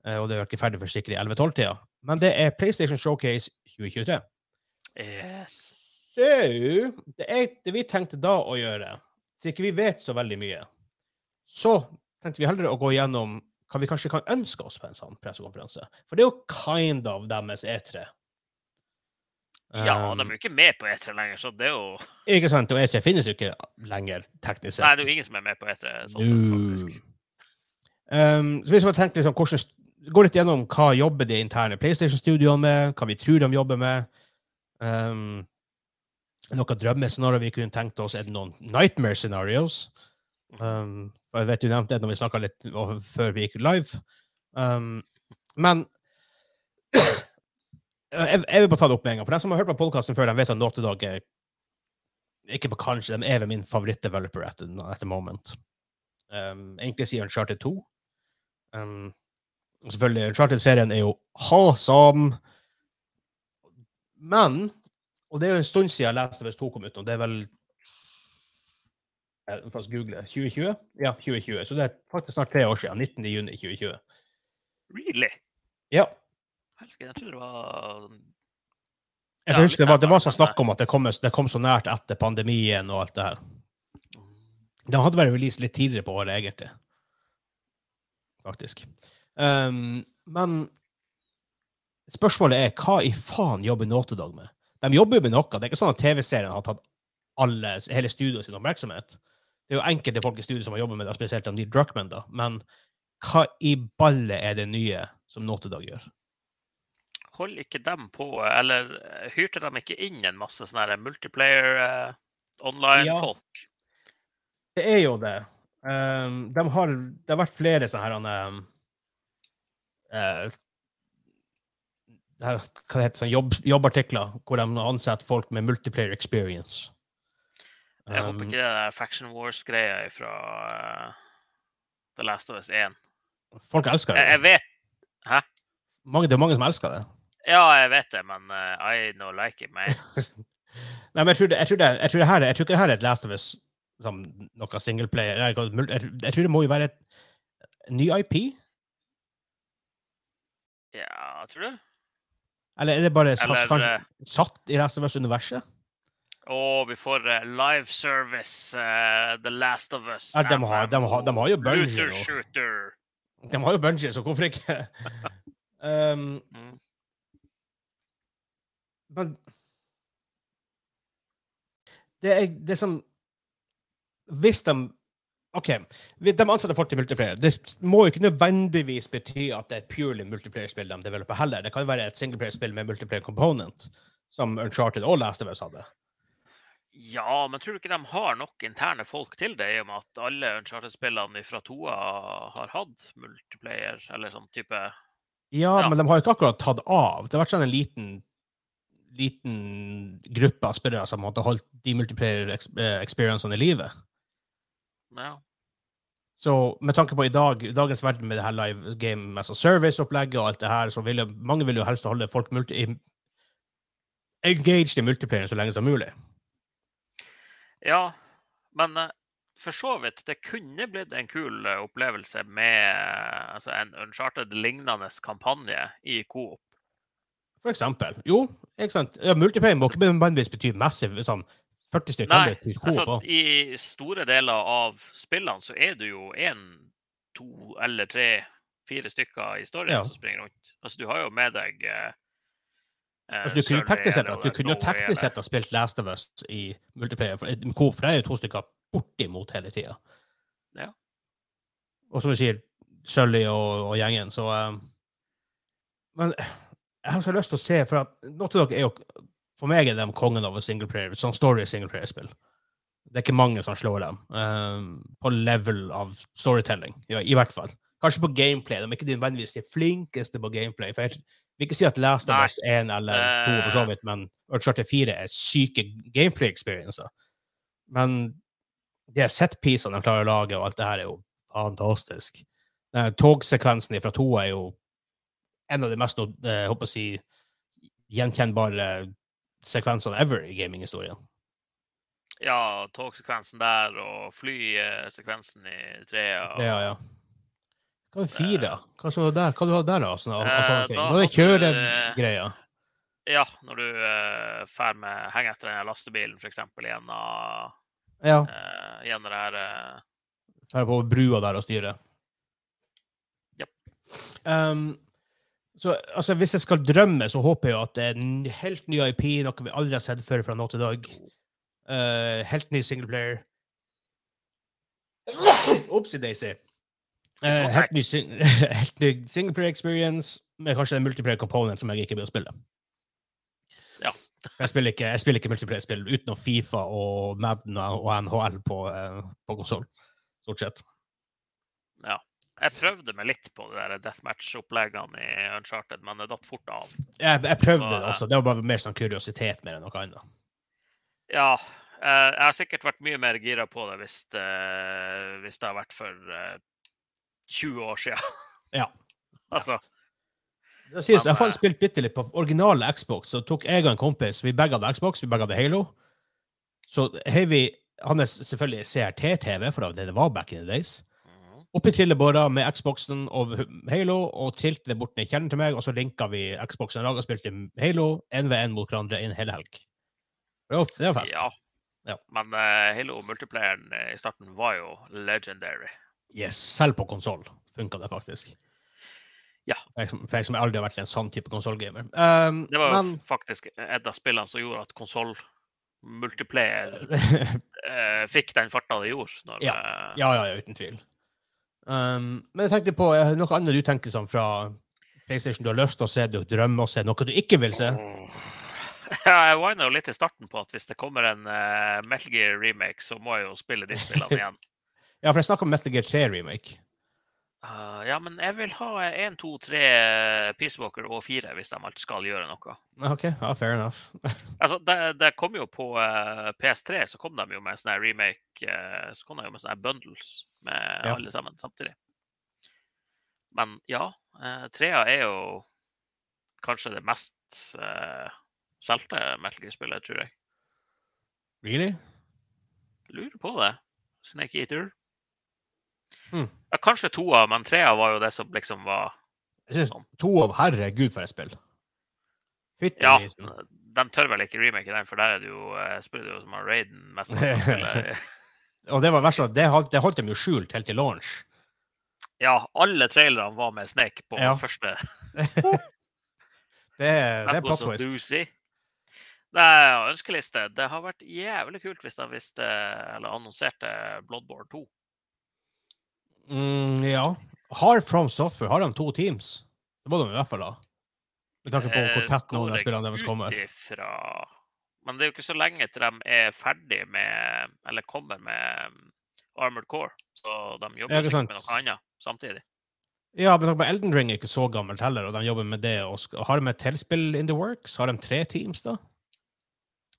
eh, og det er ikke ferdig for sikkert i 11-12-tida. Men det er PlayStation Showcase 2023. Yes. Så det, er, det vi tenkte da å gjøre, siden ikke vi vet så veldig mye, så tenkte vi heller å gå gjennom hva vi kanskje kan ønske oss på en sånn pressekonferanse. For det er jo kind of deres E3. Ja, Um, de er jo ikke med på E3 lenger, så det er jo Ikke sant? Og E3 finnes jo ikke lenger, teknisk sett. Nei, det er jo ingen som er med på E3. Sånn sett, faktisk. Um, så hvis man tenker liksom, hvordan går litt gjennom hva jobber de interne PlayStation-studioene med, hva vi tror de jobber med. Um, noen drømmescenario vi kunne tenkt oss. Er det noen nightmare scenarios? Um, for jeg vet du nevnte det når vi snakka litt før vi gikk live. Um, men *clears throat* jeg, jeg vil bare ta det opp med en gang. For de som har hørt på podkasten før, de vet at Dog er ikke på kanskje, de er min favorittdeveloper at at moment. Um, egentlig sier Uncharted 2. Um, selvfølgelig, Uncharted-serien er jo hasam. Men Og det er jo en stund siden Last of Us 2 kom ut, og det er vel jeg må google 2020? Ja, 2020. Så det er faktisk snart tre år siden. 19. juni 2020. Really? Ja. Helsike, jeg tror det var Jeg Ja, husker det var, det var sånn så snakk om at det kom, det kom så nært etter pandemien og alt det her. Det hadde vært release litt tidligere på året, egentlig. Faktisk. Um, men spørsmålet er hva i faen jobber Naughty med? De jobber jo med noe. Det er ikke sånn at TV-serien har tatt alle, hele studioet sin oppmerksomhet. Det er jo enkelte folk i studio som har jobbet med det, spesielt Neil Druckman, da. Men hva i ballet er det nye som Notodag gjør? Holder ikke dem på, eller eh, hyrte de ikke inn en masse sånne multiplayer uh, online-folk? Det er jo det. Um, de har, det har vært flere sånne her um, uh, her, hva det heter sånn jobb, jobbartikler hvor de ansetter folk med multiplayer experience. Jeg Um, håper ikke det er Faction Wars-greia fra uh, The Last of Us 1. Folk elsker Jeg, jeg det. Hæ? Mange, det er mange som elsker det. Ja, jeg vet det, men uh, I no like it, man. *laughs* Nei, men jeg tror, det, jeg, tror det, jeg, tror det her, jeg tror ikke det her er et Last of Us som noe singleplayer. Jeg, jeg, jeg, tror det må jo være et ny IP? Ja, tror du? Eller er det bare satt, Eller kanskje, eh, satt i Last of Us-universet? Og vi får uh, live service, uh, The Last of Us. Ja, de har- de har- de har jo Bungie Shooter. De har jo Bungie, så hvorfor ikke? *laughs* um, Mm. men det er det som Hvis de OK, de ansetter folk til multiplayer. Det må jo ikke nødvendigvis bety at det er et purely multiplayer-spill de developer heller. Det kan jo være et singleplayer-spill med multiplayer component, som Uncharted og Last of Us hadde. Ja, men tror du ikke de har nok interne folk til det, i og med at alle Uncharted-spillene fra Toa har hatt multiplayer, eller sånn type Ja, Ja. men de har jo ikke akkurat tatt av. Det har vært sånn en liten liten gruppe av spillere som har holdt de multiplayer-experiencene i live. Ja. Så med tanke på i dag, dagens verden med det her live game as a service-opplegget og alt det her, så vil jo, mange vil jo helst holde folk multi, engaged i multiplayer så lenge som mulig. Ja. Men eh, for så vidt, det kunne blitt en kul eh, opplevelse med eh, altså en Uncharted-lignende kampanje i Coop. For eksempel. Jo, ikke sant? Ja, multiplayer må ikke nødvendigvis bety massive, sånn 40 stykker. Nei, Altså, I store deler av spillene så er det jo én, to eller tre, fire stykker i storyen Ja. som springer rundt. Altså, du har jo med deg eh, altså, du kunne jo teknisk sett, du kunne jo teknisk sett ha spilt Last of Us i multiplayer, for, for det er jo to stykker bortimot hele tida. Ja. Og som du sier, Sully og, og gjengen, så um, Men jeg har så lyst til å se, for at Naughty Dog er jo For meg er de kongen av singleplayer, sånn story singleplayer-spill. Det er ikke mange som slår dem um, på level av storytelling, ja, i hvert fall. Kanskje på gameplay. De er ikke nødvendigvis de flinkeste på gameplay. For jeg vil ikke si at Last of Us 1 eller 2 for så vidt, men Uncharted 4 er syke gameplay-experiencer. Men de set-piecene de klarer å lage, og alt det her, er jo fantastisk. Eh, Togsekvensen fra 2 er jo en av de mest eh, jeg håper å si, gjenkjennbare sekvensene ever i gaminghistorien. Ja, togsekvensen der og flysekvensen i trea. og- Ja, ja. Hva er fire? Hva var der? Hva du hadde der, da? Sånne, av, av Eh, sånne ting? er det kjøregreia? Ja, når du uh, fer med henger etter den lastebilen, f.eks. gjennom Ja. uh, gjennom det her uh... Her på brua der og styre. Ja. Um, så altså, hvis jeg skal drømme, så håper jeg at det er en helt ny IP, noe vi aldri har sett før fra nå til dag. Uh, helt ny singleplayer. *coughs* Opsi daisy. Eh, *laughs* helt ny, helt ny singleplayer experience, med kanskje en multiplayer component som jeg ikke vil spille. Ja. Jeg spiller ikke, jeg spiller ikke multiplayer-spill utenom Fifa og Madden og NHL på, eh, på konsoll, stort sett. Jeg prøvde meg litt på de der deathmatch-oppleggene i Uncharted, men det datt fort av. Jeg, jeg prøvde det også. Det var bare mer sånn kuriositet mer enn noe annet. Ja, eh, jeg har sikkert vært mye mer gira på det hvis det, hvis det har vært for eh, 20 år siden. Ja. *laughs* altså, Det sies, jeg har faktisk spilt bitte litt på originale Xbox. Så tok jeg og en kompis Vi begge hadde Xbox, vi begge hadde Halo. Så heiv vi Han er selvfølgelig CRT-TV, for det det var back in the days. mhm. Oppi trillebåra med Xboxen og Halo, og tilte det bort ned i kjelleren til meg, og så linka vi Xboxen og spilte Halo én ved én mot hverandre en hel helg. Det var, det var fest. ja. Ja. Men uh, Halo multiplayeren eh, i starten var jo legendary. Yes, selv på konsoll funka det faktisk. Ja. For jeg, som- aldri har vært en sånn type konsollgamer. Um, Det var men faktisk et av spillene som gjorde at konsoll multiplayer *laughs* eh, fikk den farta det gjorde. Ja. eh, Ja, ja, ja, uten tvil. Um, men jeg tenkte på noe annet du tenker sånn fra PlayStation du har lyst til å se, du drømmer å se, noe du ikke vil se. *laughs* Ja, jeg wina jo litt i starten på at hvis det kommer en uh, Metal Gear remake, så må jeg jo spille de spillene *laughs* igjen. Ja, for jeg snakker om Metal Gear 3 remake. Uh, ja, men jeg vil ha 1, 2, 3 Peace Walker og 4 hvis de alltid skal gjøre noe. OK, ja, fair enough. *laughs* Altså, det, det kom jo på uh, PS3, så kom de jo med sånne remake uh, Så kom de jo med sånne bundles med Ja. alle sammen samtidig. Men ja, uh, trea er jo kanskje det mest uh, solgte Metal Gear-spillet, tror jeg. Really? Lurer på det. Snake Eater. Hmm. Ja, kanskje toa, men av var jo det som liksom var Jeg synes to av herregud for et spill. Fytti Ja, grisen. de tør vel ikke remake den, for der er det jo, eh, spiller det jo som har Raiden mest. av. *laughs* Og det var verst det holdt, det holdt de jo skjult helt til launch. Ja, alle trailerne var med Snake på Ja. første. Det, *laughs* det er *laughs* plot twist. doozy. er ønskeliste. Det har vært jævlig kult hvis de visste, eller annonserte Bloodborne 2. Mm, ja. Har From Software har de to teams? Det må de i hvert fall ha. Med tanke på hvor Eh, tett noen av spillene deres kommer. ifra. Men det er jo ikke så lenge til de er ferdig med Eller kommer med um, Armored Core. Så de jobber sikkert med noe annet samtidig. Ja, men Elden Ring er ikke så gammelt heller, og de jobber med det. Har de et tilspill in the works? Har de tre teams, da?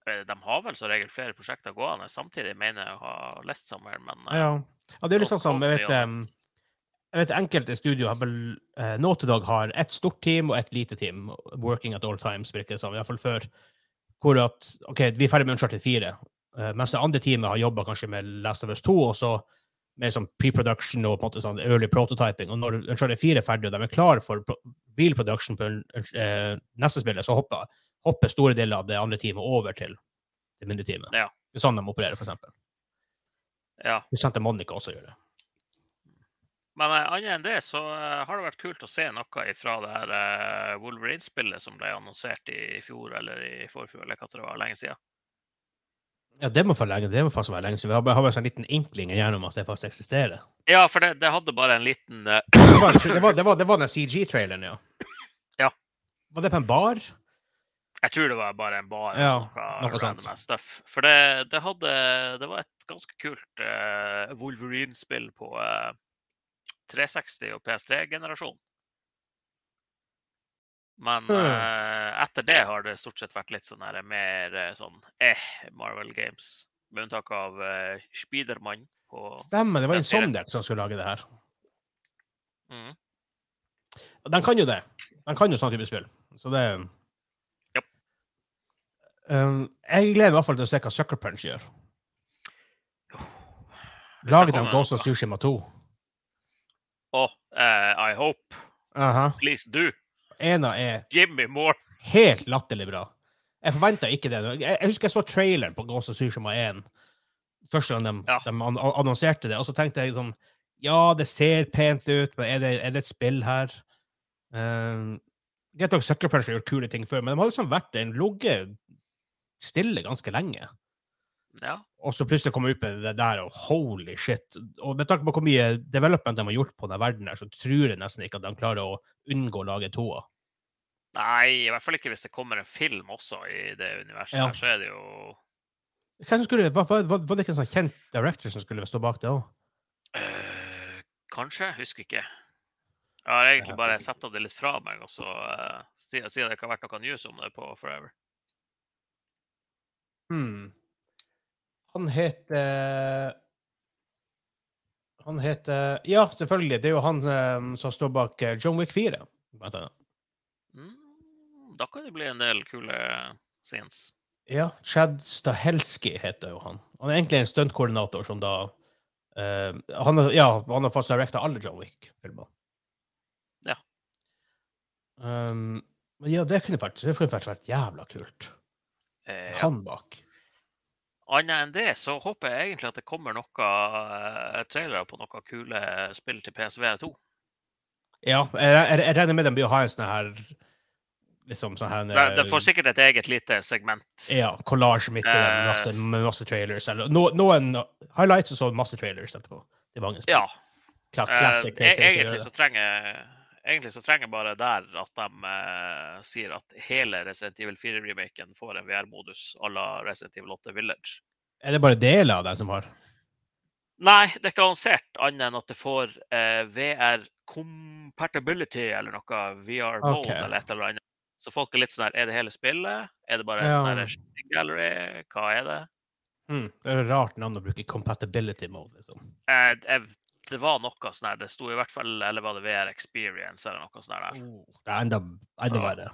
Eh, De har vel som regel flere prosjekter gående samtidig, mener jeg å ha lest somewhere, men eh, Ja, ja det er litt sånn som jeg vet, em, jeg vet enkelte studio har vel nå til Dog har ett stort team og ett lite team. Working at all times, virker det som. Iallfall før. Hvor at OK, vi er ferdig med Uncharted 4, eh, mens det andre teamet har jobba kanskje med Last of Us 2, og så med sånn pre-production og på en måte sånn early prototyping. Og når Uncharted 4 er ferdig, og de er klare for real production på uh, neste spillet, så hopper, hopper store deler av det andre teamet over til det mindre teamet. Ja. Det er sånn de opererer, for eksempel. Ja. Santa Monica også gjør det. Men uh, annet enn det så uh, har det vært kult å se noe fra det her uh, Wolverine-spillet som ble annonsert i fjor eller i forfjor, eller hva det var, lenge siden. Ja, det må, lenge, det må faktisk være lenge siden. Vi har har bare en sånn liten inkling gjennom at det faktisk eksisterer. Ja, for det, det hadde bare en liten Det var, det var, det var, det var den CG-traileren, ja. Ja. Var det på en bar? Jeg tror det var bare en bar. Ja, noe, noe ass stuff. For det, det hadde Det var et ganske kult uh, Wolverine-spill på uh, 360 og PS3-generasjon. Men eh, etter det har det stort sett vært litt sånn her mer eh, sånn eh, Marvel Games. Med unntak av uh, Spidermann Stemmer, det var. Insomniac som skulle lage det her. Mm. De kan jo det. De kan jo sånn type spill. Så det. Um, jeg gleder meg i hvert fall til å se hva Sucker Punch gjør. Lager de Ghost of Sushima Tsushima 2? Å, uh, I hope. Aha. Please do. Ena er Give me more. helt latterlig bra. Jeg forventa ikke det. Jeg, jeg husker jeg så traileren på Ghost of Tsushima 1 første gang de, Ja. de an annonserte det, og så tenkte jeg sånn Ja, det ser pent ut, men er det, er det et spill her? Uh, Greit nok Sucker Punch har gjort kule ting før, men de har liksom vært en ligget stille ganske lenge. Ja. Og så plutselig komme ut med det der, og holy shit. Og med tanke på hvor mye development de har gjort på denne verden her, så tror jeg nesten ikke at de klarer å unngå å lage toa. Nei, i hvert fall ikke hvis det kommer en film også i det universet. Ja. her, Så er det jo skulle, var, var, var det ikke en sånn kjent director som skulle stå bak det òg? Uh, Kanskje? Husker ikke. Jeg har egentlig bare satt det litt fra meg, og så uh, siden siden det ikke har vært noe news om det på Forever. Hmm. Han heter Han heter Ja, selvfølgelig. Det er jo han um, som står bak eh, John Wick 4. Blant annet. Mm, da kan det bli en del kule scenes. Ja, Chad Stahelski heter jo han. Han er egentlig en stuntkoordinator som da uh, han, har, ja, han har fast directa alle John Wick-filmer. Ja. Um, men ja, det kunne vært, det kunne vært, vært jævla kult. Eh. Han bak. Annet enn det så håper jeg egentlig at det kommer noe uh, trailere på noen kule spill til PSVR 2. Ja, jeg, regner med de blir å ha en sånn her liksom sånn her De, de får sikkert et eget lite segment. Ja, collage midt i den med masse, med masse trailers. Eller, no, noen highlights og så masse trailers etterpå. Det er mange spill. Ja. Kla- eh, Classic uh, egentlig så trenger Egentlig så trenger jeg bare der at de eh, sier at hele Resident Evil 4-remaken får en VR-modus à la Resident Evil 8 Village. Er det bare deler av deg som har? Nei, det er ikke annonsert annet enn at det får eh, VR compatibility eller noe VR mode okay. eller et eller annet. Så folk er litt sånn her Er det hele spillet? Er det bare en Ja. sånn gallery? Hva er det? Mm, det er et rart navn å bruke compatibility mode, liksom. Eh, jeg, det var noe sånn her. Det sto i hvert fall Eller var det VR Experience eller noe sånt der? Det er enda, enda verre.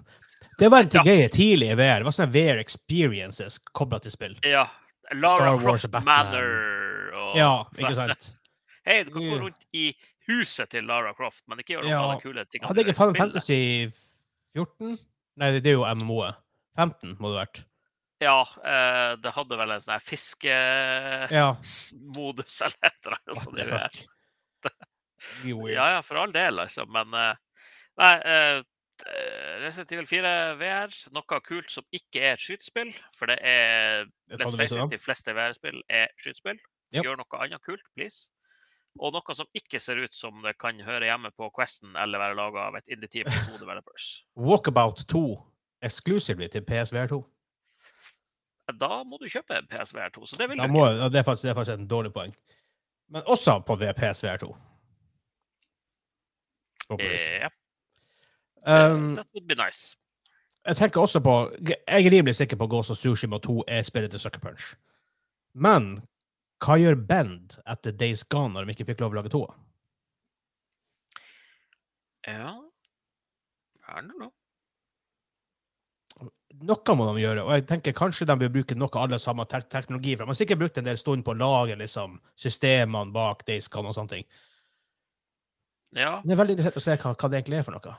Det var en ting Ja. tidlig i VR. Det var sånne VR experiences kobla til spill. Ja. Lara Croft. Manor og Ja, ikke sant? *laughs* Hei, du kan gå rundt i huset til Lara Croft, men ikke gjøre noen Ja. de kule tingene. Hadde ikke Final. Fantasy 14? Nei, det er jo MMO-et. 15 må det ha vært. Ja, eh, det hadde vel en sånn her Ja. fiskemodus eller et eller annet. Ja, ja, for all del, liksom. Men eh, nei, uh, Resident Evil 4 VR, noe kult som ikke er et skytespill. For det er Let's face it, de fleste VR-spill er skytespill. Yep. Gjør noe annet kult, please. Og noe som ikke ser ut som det kan høre hjemme på Questen eller være laga av et indie-team. *laughs* Walkabout 2 exclusively til PSVR 2 da må du kjøpe PSVR2. Så det vil du ikke. Det er, faktisk, det er faktisk en dårlig poeng. Men også på PSVR2. Um, jeg tenker også på Jeg er rimelig sikker på at Ghost of Sushima 2 er spillet til Sucker Punch. Men hva gjør Bend etter Days Gone når de ikke fikk lov å lage toa? Ja Hva er det nå? Noe må de gjøre, og jeg tenker kanskje de vil bruke noe av alle samme te teknologi. For de har sikkert brukt en del stund på å lage liksom, systemene bak Days Gone og sånne ting. Ja, Det er veldig interessant å se hva, hva det egentlig er for noe.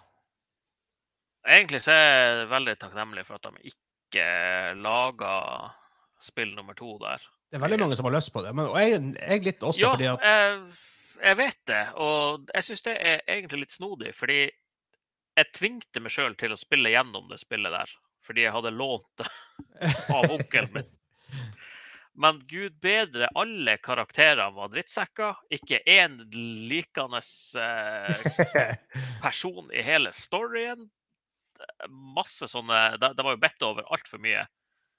egentlig så er jeg veldig takknemlig for at de ikke laga spill nummer to der. Det er veldig mange som har lyst på det, men og jeg, jeg litt også Ja, fordi at jeg, jeg vet det. Og jeg syns det er egentlig litt snodig, fordi jeg tvingte meg sjøl til å spille gjennom det spillet der. Fordi jeg hadde lånt det *laughs* av onkelen min. Men gud bedre, alle karakterene var drittsekker. Ikke én likende eh, *laughs* person i hele storyen. Masse sånne De, de var jo bedt over altfor mye.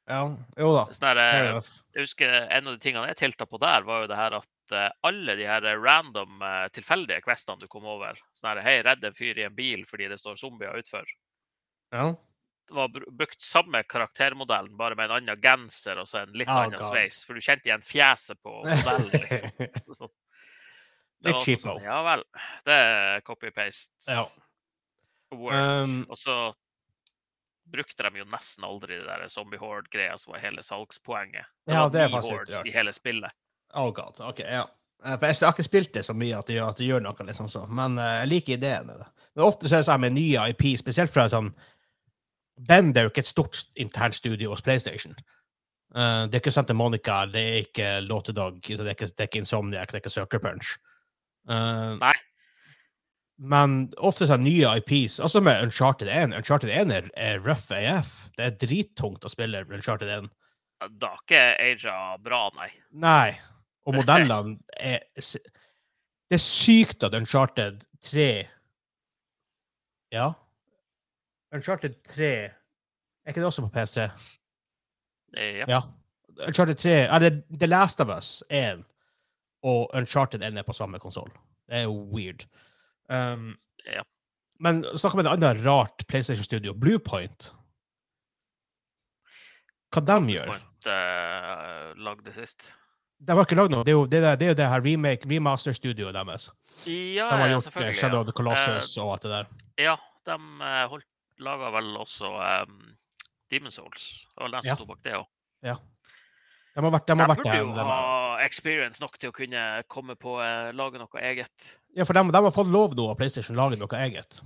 Ja, jo da. Sånn her, fair eh, enough. jeg husker En av de tingene jeg tilta på der, var jo det her at eh, alle de her random, tilfeldige questene du kom over sånn her, Hei, redd en fyr i en bil fordi det står zombier utfor. Ja. Var brukt samme karaktermodellen, bare med en annen genser og så en litt Oh, annen God. sveis. For du kjente igjen fjeset på modellen, liksom. *laughs* Så, det Litt cheapo. sånn, Ja vel. Det er copy-paste. Ja. Um, Og så brukte de jo nesten aldri det der zombie horde-greia som var hele salgspoenget. Det Ja, var det er ni hordes i hele spillet. oh god, ok, ja. Eh, For jeg har ikke spilt det så mye at det gjør, at det gjør noe, liksom så. Men eh, jeg liker ideen det. Men ofte så er det sånn med nye IP, spesielt fra sånn Bend er jo ikke et stort internt studio hos PlayStation. Uh, det er ikke Santa Monica, det er ikke Låtedag, det er ikke, det er ikke Insomniac, det er ikke Sucker Punch. Uh, Nei. Men ofte sånn nye IPs, altså med Uncharted 1 Uncharted 1 er, er rough AF. Det er drittungt å spille Uncharted 1. Da er ikke Aja bra, nei. Nei. Og modellene er Det er sykt at Uncharted 3 Ja. Uncharted 3 Er ikke det også på PS3? Eh, Ja. Ja. Uncharted 3 Eller The Last of Us 1 og Uncharted 1 er på samme konsoll. Det er jo weird. Um, Ja. Men snakk om et annet rart PlayStation-studio. Bluepoint. Hva de gjør? Point uh, lagde sist. De har ikke lagd noe. Det er jo det, er, det, er jo det her remake, remaster-studioet deres. Ja, De har gjort ja, selvfølgelig. Shadow ja. of the Colossus og alt det der. Ja, de uh, holdt, laga vel også um, Demon Souls. Det var den som Ja. sto bak det òg. De har vært, de De har vært burde jo de ha experience nok til å kunne komme på uh, lage noe eget. Ja, for de, de har fått lov nå av PlayStation å lage noe eget.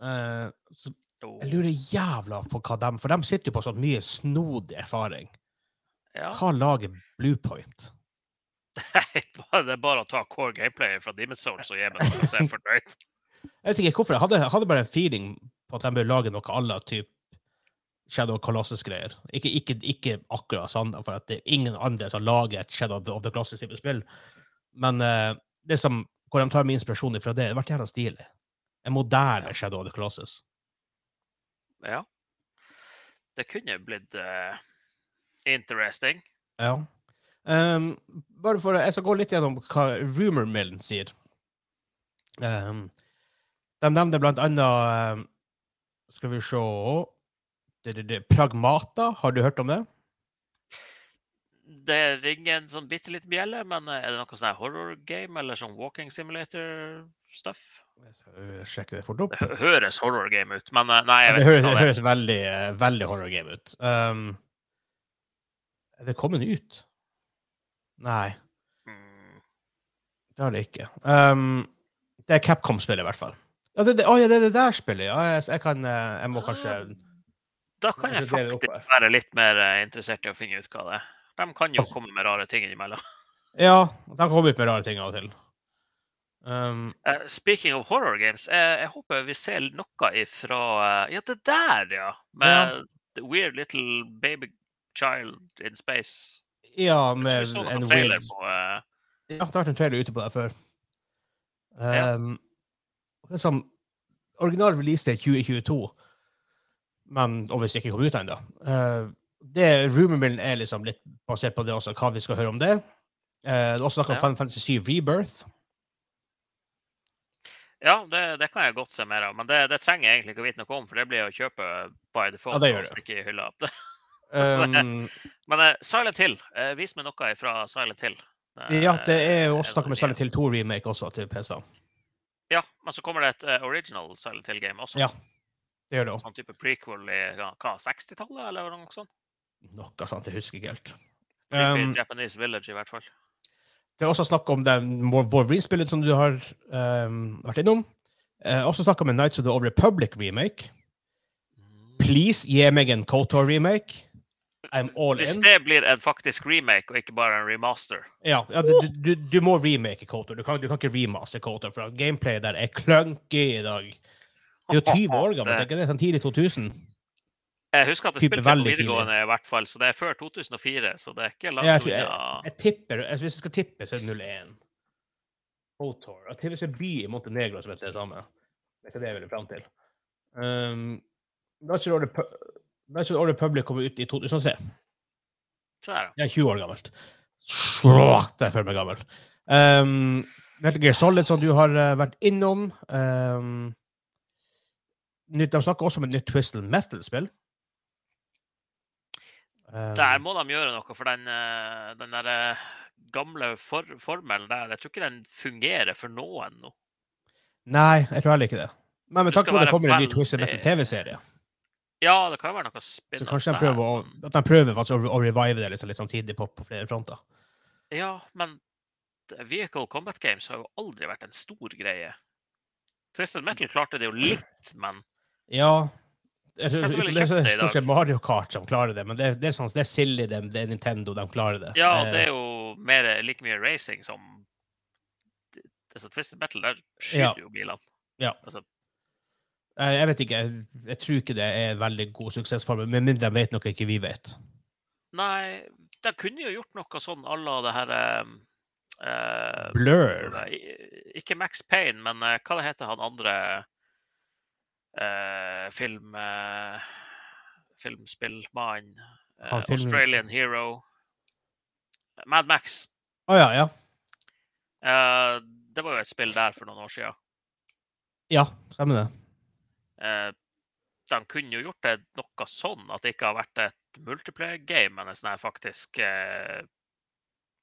Uh, så jeg lurer jævla på hva de For de sitter jo på sånn mye snodig erfaring. Ja. Hva lager Bluepoint? det er bare å ta core gameplay fra Demon Souls og gi meg noe, så er jeg *laughs* fornøyd. Jeg vet ikke hvorfor. Jeg hadde, hadde bare en feeling på at de bør lage noe à la typ Shadow of Colossus-greier. Ikke, ikke, ikke akkurat sånn, for at det er ingen andre som lager et Shadow of the Colossus-type spill. Men uh, det som, hvor de tar med inspirasjon fra det, det ble jævla stilig. En moderne Shadow of the Colossus. Ja. Det kunne blitt uh, interesting. Ja. Um, bare for, Jeg skal gå litt gjennom hva Rumor Millen sier. Um, de nevner blant annet um, Skal vi se det, det, det, Pragmata, har du hørt om det? Det ringer en sånn bitte liten bjelle, men eh, er det noe sånn horror game eller sånn walking simulator-stuff? Jeg skal sjekke det fort opp. Det høres horror game ut, men eh, nei, jeg Det vet høres, ikke det hva det høres veldig, veldig horror game ut. Um, er det kommet ut? Nei, Mm, det har det ikke. Um, det er Capcom-spillet, i hvert fall. Ja, det, det, å, ja, det er det der spillet, ja. Jeg, jeg kan eh, Jeg må kanskje Da kan jeg faktisk være litt mer eh, interessert i å finne ut hva det er. De kan jo komme med rare ting innimellom. *laughs* Ja, de kommer ut med rare ting av og til. Um, uh, speaking of horror games, jeg, jeg håper vi ser noe ifra Ja, det der, ja! Med The Weird Little Baby Child in Space. ja, med en weird på uh... Ja, det har vært en trailer ute på det før. Ja. Um, det er som Original release date 2022, men obviously ikke kom ut ennå. Uh, Rumormillen er liksom litt basert på det også, hva vi skal høre om det. Uh, det er også snakk om Ja. Final Fantasy 7 Rebirth. Ja, det, det kan jeg godt se mer av. Men det, det trenger jeg egentlig ikke å vite noe om, for det blir å kjøpe by default. Ja, det gjør og det. i hylla. *laughs* Um, Men uh, Silent Hill, uh, vis meg noe fra Silent Hill. Uh, ja, det er jo også snakk om Silent Hill 2 remake også til PC. Ja, men så kommer det et uh, original Silent Hill-game også. Ja. Det gjør det også. Sånn type prequel i ja, hva, 60-tallet, eller noe sånt? Noe sånt, jeg husker ikke helt. Um, Japanese Village, i hvert fall. Det er også snakk om den Wolverine-spillet som du har um, vært innom. Uh, også snakk om en Nights of the Old Republic remake. Please, gi meg en KOTOR-remake. I'm all Hvis in. det blir en faktisk remake og ikke bare en remaster Ja, ja du, du, du må remake KOTOR. Du kan, du kan ikke remaster KOTOR, for gameplayet der er clunky i dag. Det er jo 20 år gammelt, ikke det? Sånn tidlig 2000? Jeg husker at jeg spilte det på tidlig. videregående, i hvert fall, så det er før 2004. Så det er ikke langt jeg, jeg, unna. jeg tipper, jeg, Hvis jeg skal tippe, så er det 01. KOTOR. Hvis det er by i Montenegro som heter det samme. Det er ikke det jeg ville fram til. Um, Nights of of the Old Republic kom ut i 2003. Så der, Jeg er 20 år gammelt. Slått, jeg føler meg gammel. Um, Metal Gear Solid, som du har eh, vært innom. Um, de snakker også om et nytt Twisted Metal-spill. Um, Der må de gjøre noe, for den, eh, den der eh, gamle for, formelen der, jeg tror ikke den fungerer for noen nå. Nei, jeg tror heller ikke det. Men med tanke på at det kommer en ny Twistle Metal-TV-serie, Ja, det kan være noe spennende. så kanskje de prøver å, at de prøver å, å revive det liksom, litt samtidig på, på flere fronter. Ja, men Vehicle Combat Games har jo aldri vært en stor greie. Twisted Metal klarte det jo litt, men Ja jeg tror, det er stort sett Mario Kart som klarer det, men det, det er, sånn, det er silly, det, det er Nintendo, de klarer det. ja, Eh, det er jo mer, like mye racing som altså, Twisted Metal, der skyter Ja. jo bilene. Ja. Altså, Jeg, jeg vet ikke. Jeg, jeg tror ikke det er en veldig god suksessformel, med mindre de vet noe ikke vi vet. Nei, de kunne jo gjort noe sånn à la det her eh, eh, Blur. Ikke Max Payne, men eh, hva det heter han andre eh, film... Uh, filmspillmannen? eh, film- Australian Hero. Mad Max. Å ja, ja. Eh, det var jo et spill der for noen år siden. Ja, stemmer det. Eh, de kunne jo gjort det noe sånn at det ikke har vært et multiplayer-game, men et sånt faktisk eh,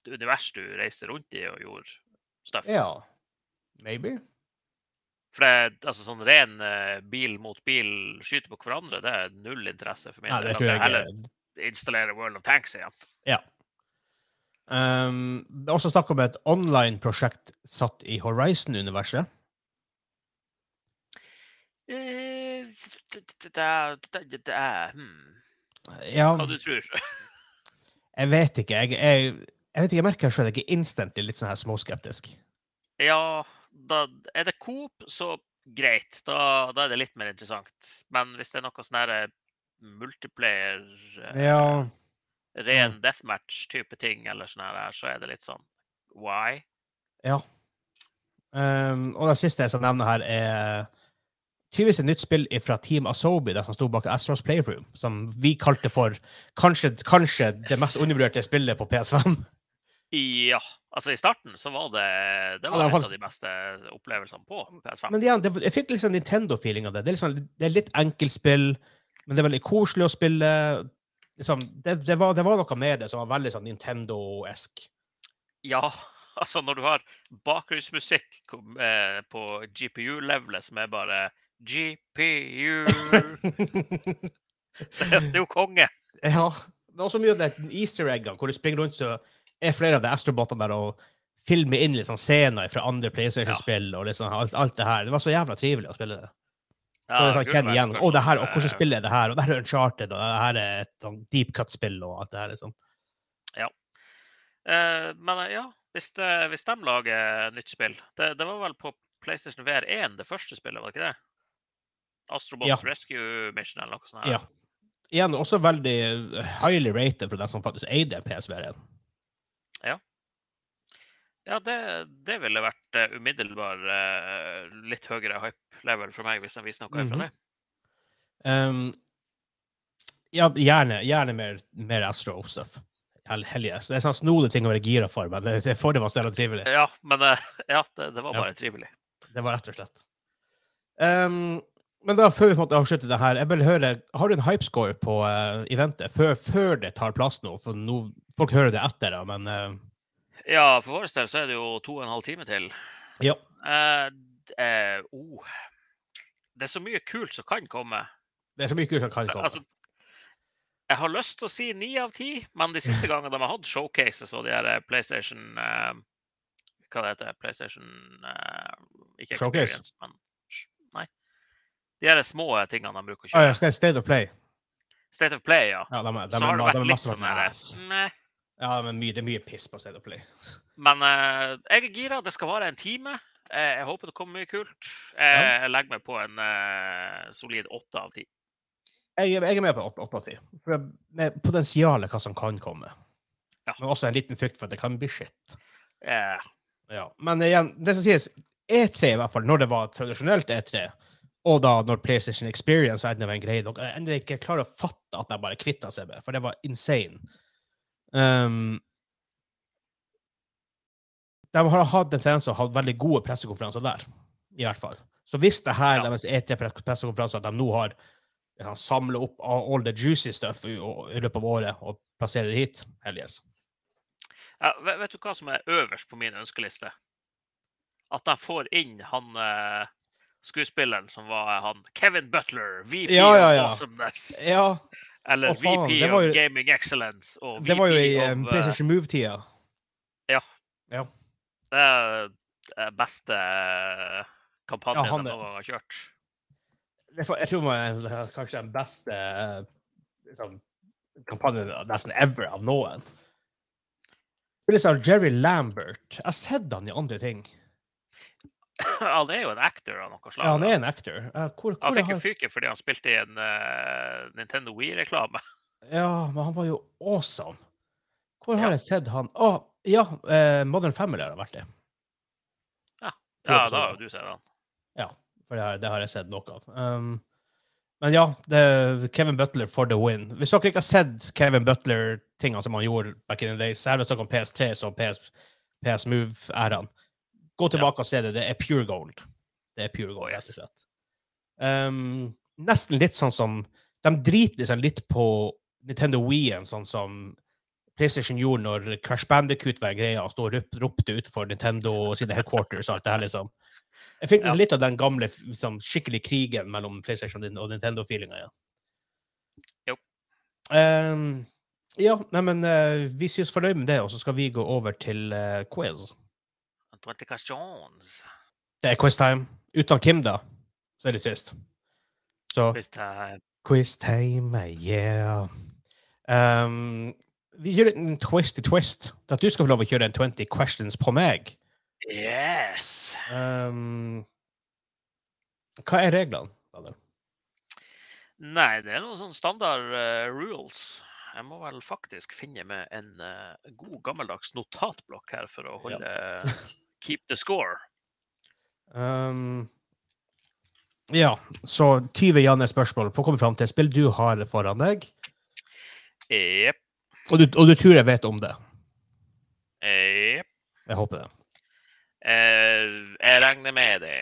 univers du reiste rundt i og gjorde stuff. Ja. Maybe. For det, altså sånn ren eh, bil mot bil, skyte på hverandre, det er null interesse for min Ja, det del. tror jeg heller er installere World of Tanks igjen. Um, det er også snakk om et online-prosjekt satt i Horizon-universet. Eh, det, det, det, det, det er hmm. Ja, Hva du tror *laughs* jeg vet ikke. Jeg, jeg, jeg vet ikke, jeg merker selv at jeg er instantly litt sånn her småskeptisk. Ja, da er det Coop, så greit. Da, da er det litt mer interessant. Men hvis det er noe sånn her eh, multiplayer, eh, Ja, ren deathmatch-type ting, eller sånn her, så er det litt sånn Why? ja. Um, og det siste jeg skal nevne her, er tydeligvis et nytt spill fra Team Asobi, det som sto bak Astros Playroom, som vi kalte for kanskje, kanskje det mest undervurderte spillet på PS5. Ja. Altså, i starten så var det Det Ja, det var en av de beste opplevelsene på PS5. Men igjen, det, jeg fikk litt sånn Nintendo-feeling av det. Det er, sånn, det er litt enkeltspill, men det er veldig koselig å spille. Liksom, det, det, var, det var noe med det som var veldig sånn Nintendo-esk. Ja, altså når du har bakgrunnsmusikk eh, på GPU-levelet som er bare GPU *laughs* det, er jo konge. ja. Det er også mye av det easter eggene, hvor du springer rundt så er flere av de astrobotene der og filmer inn sånn scener fra andre PlayStation-spill og liksom alt, alt det her. Det var så jævla trivelig å spille det. Ja, Så det er sånn, kjenn igjen. Å, det her, og hvordan spiller spill er det her? Og det her er Uncharted, og det her er et sånn deep cut-spill, og alt det her, liksom. eh, Men eh, ja, hvis, det, hvis de lager nytt spill det, det var vel på PlayStation VR1 det første spillet, var det ikke det? Astrobot Ja. Rescue Mission eller noe sånt. her. Ja. Igjen også veldig highly rated for den som faktisk eide PSV-en. Ja, det, det ville vært uh, umiddelbar uh, litt høyere hype level for meg hvis de viser noe fra Mhm. det. Um, ja, gjerne, gjerne mer, mer Astro-stuff. Hell, hell yes. Det er sånn snodige ting å være gira for, men det, det forrige var stille trivelig. Ja, men eh, ja, det, det var Ja. bare trivelig. Det var rett og slett. Um, men da, før vi måtte avslutte det her, jeg vil høre, har du en hypescore på uh, eventet før, før det tar plass nå? For nå, folk hører det etter, da, men uh, Ja, for vår del så er det jo to og en halv time til. Ja. Uh, oh. Det er så mye kult som kan komme. det er så mye kult som kan komme. Altså, jeg har lyst til å si ni av ti, men de siste gangene de har hatt showcases og de her PlayStation Hva det heter PlayStation Ikke Showcase? Experience, men Nei. De her små tingene de bruker å ah, kjøre. ja, State- of Play. State of Play, ja. Ja, de, de, Så har det vært litt sånn med der, ass. meh. Ja, men mye, det er mye piss på State of Play. *laughs* Men uh, jeg er gira. Det skal vare en time. Eh, jeg håper det kommer mye kult. Jeg, Ja. Jeg legger meg på en uh, solid åtte av ti. Jeg, jeg er med på åtte av ti. Med potensialet hva som kan komme. Ja. Men også en liten frykt for at det kan bli shit. Yeah. Ja. Men igjen, det som sies, E3 i hvert fall, når det var tradisjonelt E3, og da når PlayStation Experience var en greie, dere ennå ikke klarer å fatte at de bare kvitta seg med, for det var insane. Um, de har hatt en tendens til å ha veldig gode pressekonferanser der, i hvert fall. Så hvis det her Ja. deres E3-pressekonferanser, at de nå har ja, samlet opp all the juicy stuff i, i løpet av året og plasserer det hit, hell yes. ja, vet, vet du hva som er øverst på min ønskeliste? At de får inn han eh, skuespilleren som var han Kevin Butler, VP Ja, ja, ja. of Awesomeness. Ja, Eller oh, faen, VP jo, of Gaming Excellence. Og VP det var jo i um, PlayStation Move-tida. Det er den beste eh, kampanjen Ja, han de noen gang har kjørt. Jeg tror er det er kanskje den beste liksom, kampanjen nesten ever av noen. Sånn Jerry Lambert. Jeg har sett han i andre ting. *laughs* Han er jo en actor av noe slag. Ja, han er en actor. Eh, Hvor, Han fikk jo fyken fordi han spilte i en uh, Nintendo Wii-reklame. *laughs* Ja, men han var jo awesome. Hvor har Ja. jeg sett han? Å, ja, uh, Modern Family har vært det. Ja, Ja, da har jo du sett han. Ja, for det har, det har jeg sett noe av. Um, men ja, det er Kevin Butler for the win. Hvis dere ikke har sett Kevin Butler-tingene som han gjorde back in the days, så er det snakk om PS3 som PS, PS Move-æraen. Gå tilbake og se det. Det er pure gold. Det er pure gold, rett og slett. Um, nesten litt sånn som De driter liksom litt på Nintendo Wii-en, sånn som PlayStation gjorde når Crash Bandicoot var en greie og stod og rop- ropte utenfor Nintendo sine headquarters og alt det her, liksom. Jeg fikk Ja. litt av den gamle liksom, skikkelig krigen mellom PlayStation og Nintendo-feelinga igjen. Jo. Um, ja, nei, men eh, vi synes fornøyd med det, og så skal vi gå over til uh, quiz. 20 questions. Det er quiz-time. Uten Kim, da, så er det trist. Så Quiztime. quiz-time, yeah. Um, vi gjør en twisty twist. At du skal få lov å kjøre en 20 questions på meg. Yes! Um, hva er reglene? Daniel? Nei, det er noen sånn standard uh, rules. Jeg må vel faktisk finne med en uh, god gammeldags notatblokk her for å holde Keep the score. Um, ja, så 20 Janne-spørsmål på å komme fram til et spill du har foran deg, Jepp. og du, og du tror jeg vet om det. Jepp. Jeg håper det. Uh, jeg regner med det.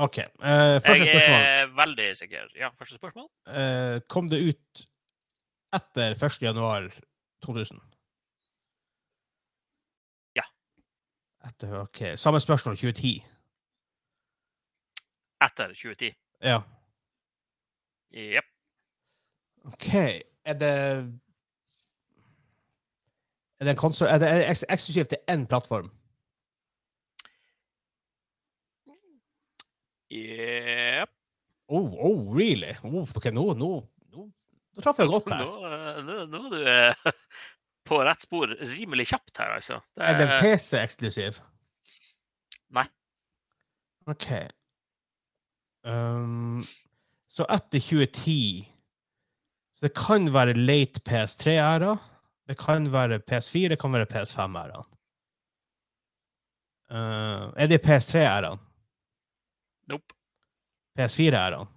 OK. Uh, første Jeg spørsmål. er veldig sikker. Ja, første spørsmål? Uh, kom det ut etter 1. januar 2000? Ja. Etter, OK. Samme spørsmål 2010. Etter 2010. Ja. Jepp. OK. Er det Er det konsol... Er det eks eksklusivt til én plattform? Jepp. Oh, oh really? Oh, ok, nå, nå, nå, nå traff jeg godt her. Nå, nå, nå du eh, *laughs* på rett spor rimelig kjapt her, altså. Det Er den PC-eksklusiv? Nei. OK. Um, så etter 2010 Så det kan være late PS3-æra. Det kan være PS4, det kan være PS5-æraen. Uh, er det PS3-æraen? Nope. PS4-æraen?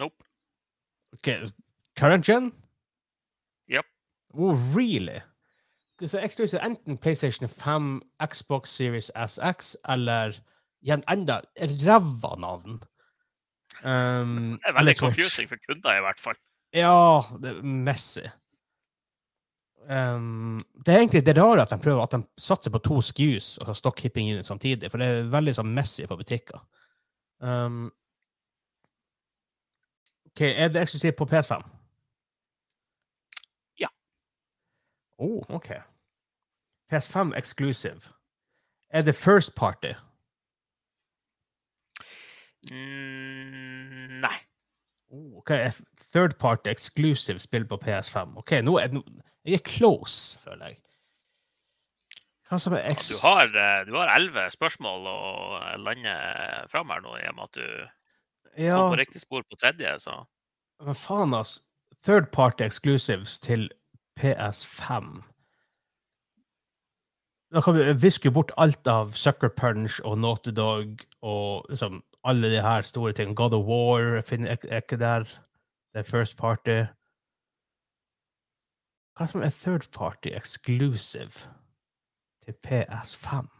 Nope. OK. Current gen? Oh, really? Det så eksklusivt enten PlayStation 5, Xbox Series SX eller igjen enda ræva navn. Um, *laughs* Det er veldig confusing for kunder, i hvert fall. Ja, det er messy. Um, det er egentlig det rare at de prøver at de satser på to SKUs, altså stock hipping unit samtidig, for det er veldig sånn messy for butikker. Um, OK, er det eksklusivt på PS5? Ja. Oh, OK. PS5 exclusive. Er det first party? Mm, nei. Oh, OK, third party exclusive spill på PS5. OK, nå er jeg er close, føler jeg. Hva som er ex... Du har, eh, du har elleve spørsmål å eh, lande fram her nå, i og med at du ja, kom på riktig spor på tredje. Så men faen, altså. Third party exclusives til PS5. Da kan vi viske bort alt av Sucker Punch og Naughty Dog og liksom alle de her store tingene. God of War er ikke der. Det er first party. Hva som er third party exclusive til PS5?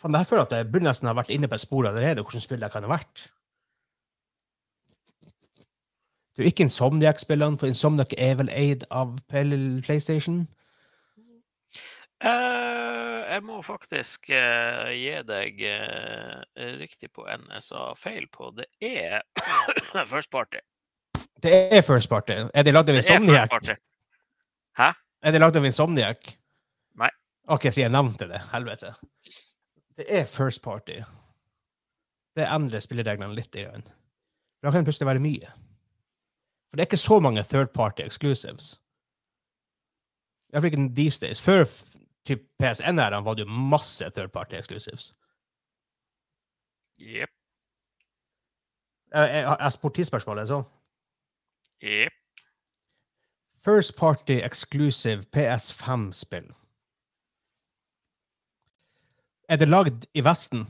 Faen, jeg føler at jeg burde nesten ha vært inne på et spor allerede, hvordan spill det kan ha vært. Det er jo ikke Insomniac-spillene, for Insomniac er vel eid av PlayStation? Uh, jeg må faktisk uh, gi deg uh, riktig på en jeg sa feil på. Det er *coughs* First Party. Det er First Party. Er det lagd av Insomniac? Hæ? Er det lagd av Insomniac? Nei. OK, så jeg nevnte det. Helvete. Det er First Party. Det endrer spillereglene litt. Grann. Da kan det plutselig være mye. For det er ikke så mange third party exclusives. I hvert fall ikke these days. Før typ PS1-æraen var det jo masse third party exclusives. Jepp. Jeg, jeg, jeg har spurt tidsspørsmålet, sånn? Jep. First Party Exclusive PS5-spill. Er det lagd i Vesten?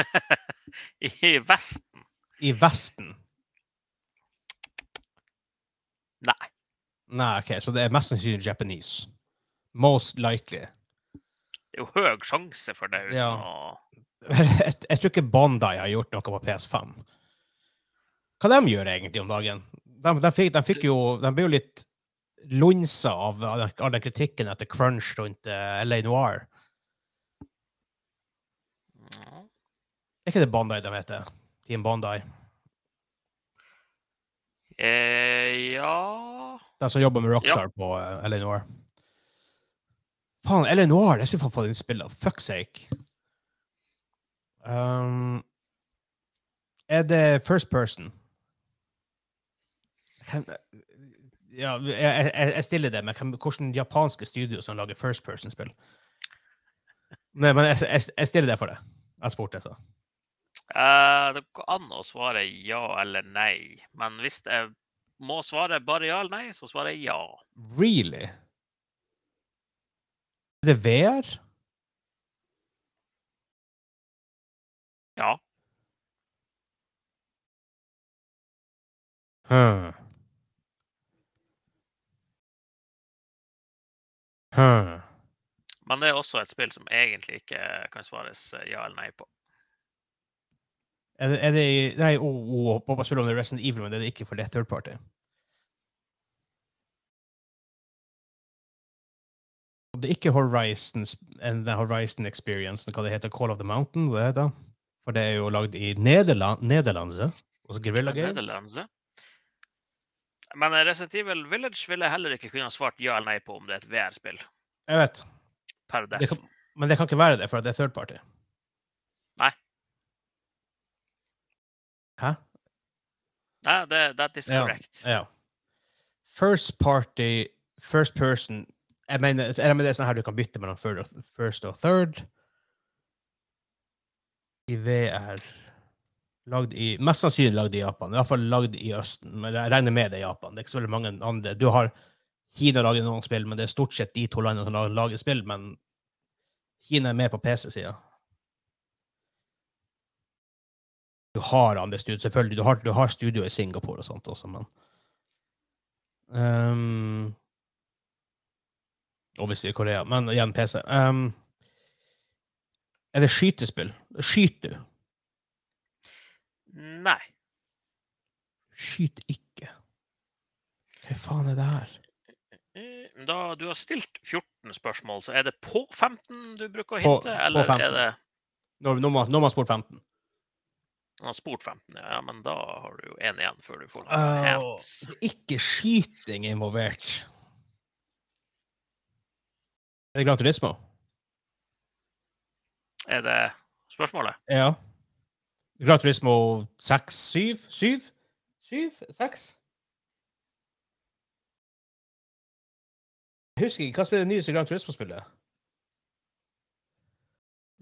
*laughs* I Vesten? I Vesten? Nei. Nei, OK, så det er mest sannsynlig Japanese. Most likely. Det er jo høy sjanse for det. uten Ja. å- *laughs* Jeg, jeg tror ikke Bandai har gjort noe på PS5. Hva de gjør egentlig om dagen? De, de, fikk, de fikk jo De ble jo litt lunsa av all den- kritikken etter crunch rundt eh, LA Noir. Ja. Er ikke det Bandai de heter? Team Bandai? Eh, ja De som jobber med Rockstar på uh, Eleanor. Faen, Eleanor, det Jeg ikke faen få det spillet. Fuck sake. Um, er det first person? Kan, ja, jeg, jeg, stiller det, men kan, hvordan japanske studio som lager first person-spill? Nei, men jeg, jeg, jeg stiller det for det. Jeg spurte, så. Uh, Det går an å svare ja eller nei. Men hvis jeg må svare bare ja eller nei, så svarer jeg ja. Really? Er det VR? Ja. Huh. Huh. Men det er også et spill som egentlig ikke kan svares eh, ja eller nei på. Er det, er det Nei, oh, oh, Boba spiller om det Resident Evil, men det er det ikke for det third party. Det er ikke Horizon, Horizon Experience, hva det heter, Call of the Mountain, det heter. For det er jo lagd i Nederland, Nederlandse, Guerrilla Games. Men eh, Resident Evil Village ville jeg heller ikke kunne svart ja eller nei på om det er et VR-spill. Jeg vet, det kan, men det kan ikke være det, for det er third party. Nei. Hæ? Nei, det, that is Ja, correct. Ja. First party, first person Jeg mener, jeg mener det er sånn her du kan bytte mellom first og third. I VR Lagd i, Mest sannsynlig lagd i Japan. I hvert fall lagd i Østen. Men jeg regner med det i Japan. Det er ikke så veldig mange andre. Du har Kina lager noen spill, men det er stort sett de to landene som lager spill. Men Kina er mer på PC-sida. Du har andre studio, selvfølgelig. Du har, du har studio i Singapore og sånt også, men um, Obviously i Korea, men igjen PC. Um, er det skytespill? Skyter du? Nei. Skyt ikke. Hva faen er det her? Da du har stilt 14 spørsmål, så er det på 15 du bruker å På- hinte? på eller 15. er det Når, når, man, har spurt 15? Man har spurt 15, ja. ja, Men da har du jo én igjen før du får noen hands. Uh, ikke skyting involvert. Er det Gran Turismo? Er det spørsmålet? Ja. Gran Turismo 6, 7? 7? 7? 6? Jeg husker ikke. Hva spiller det nyeste Gran Turismo-spillet?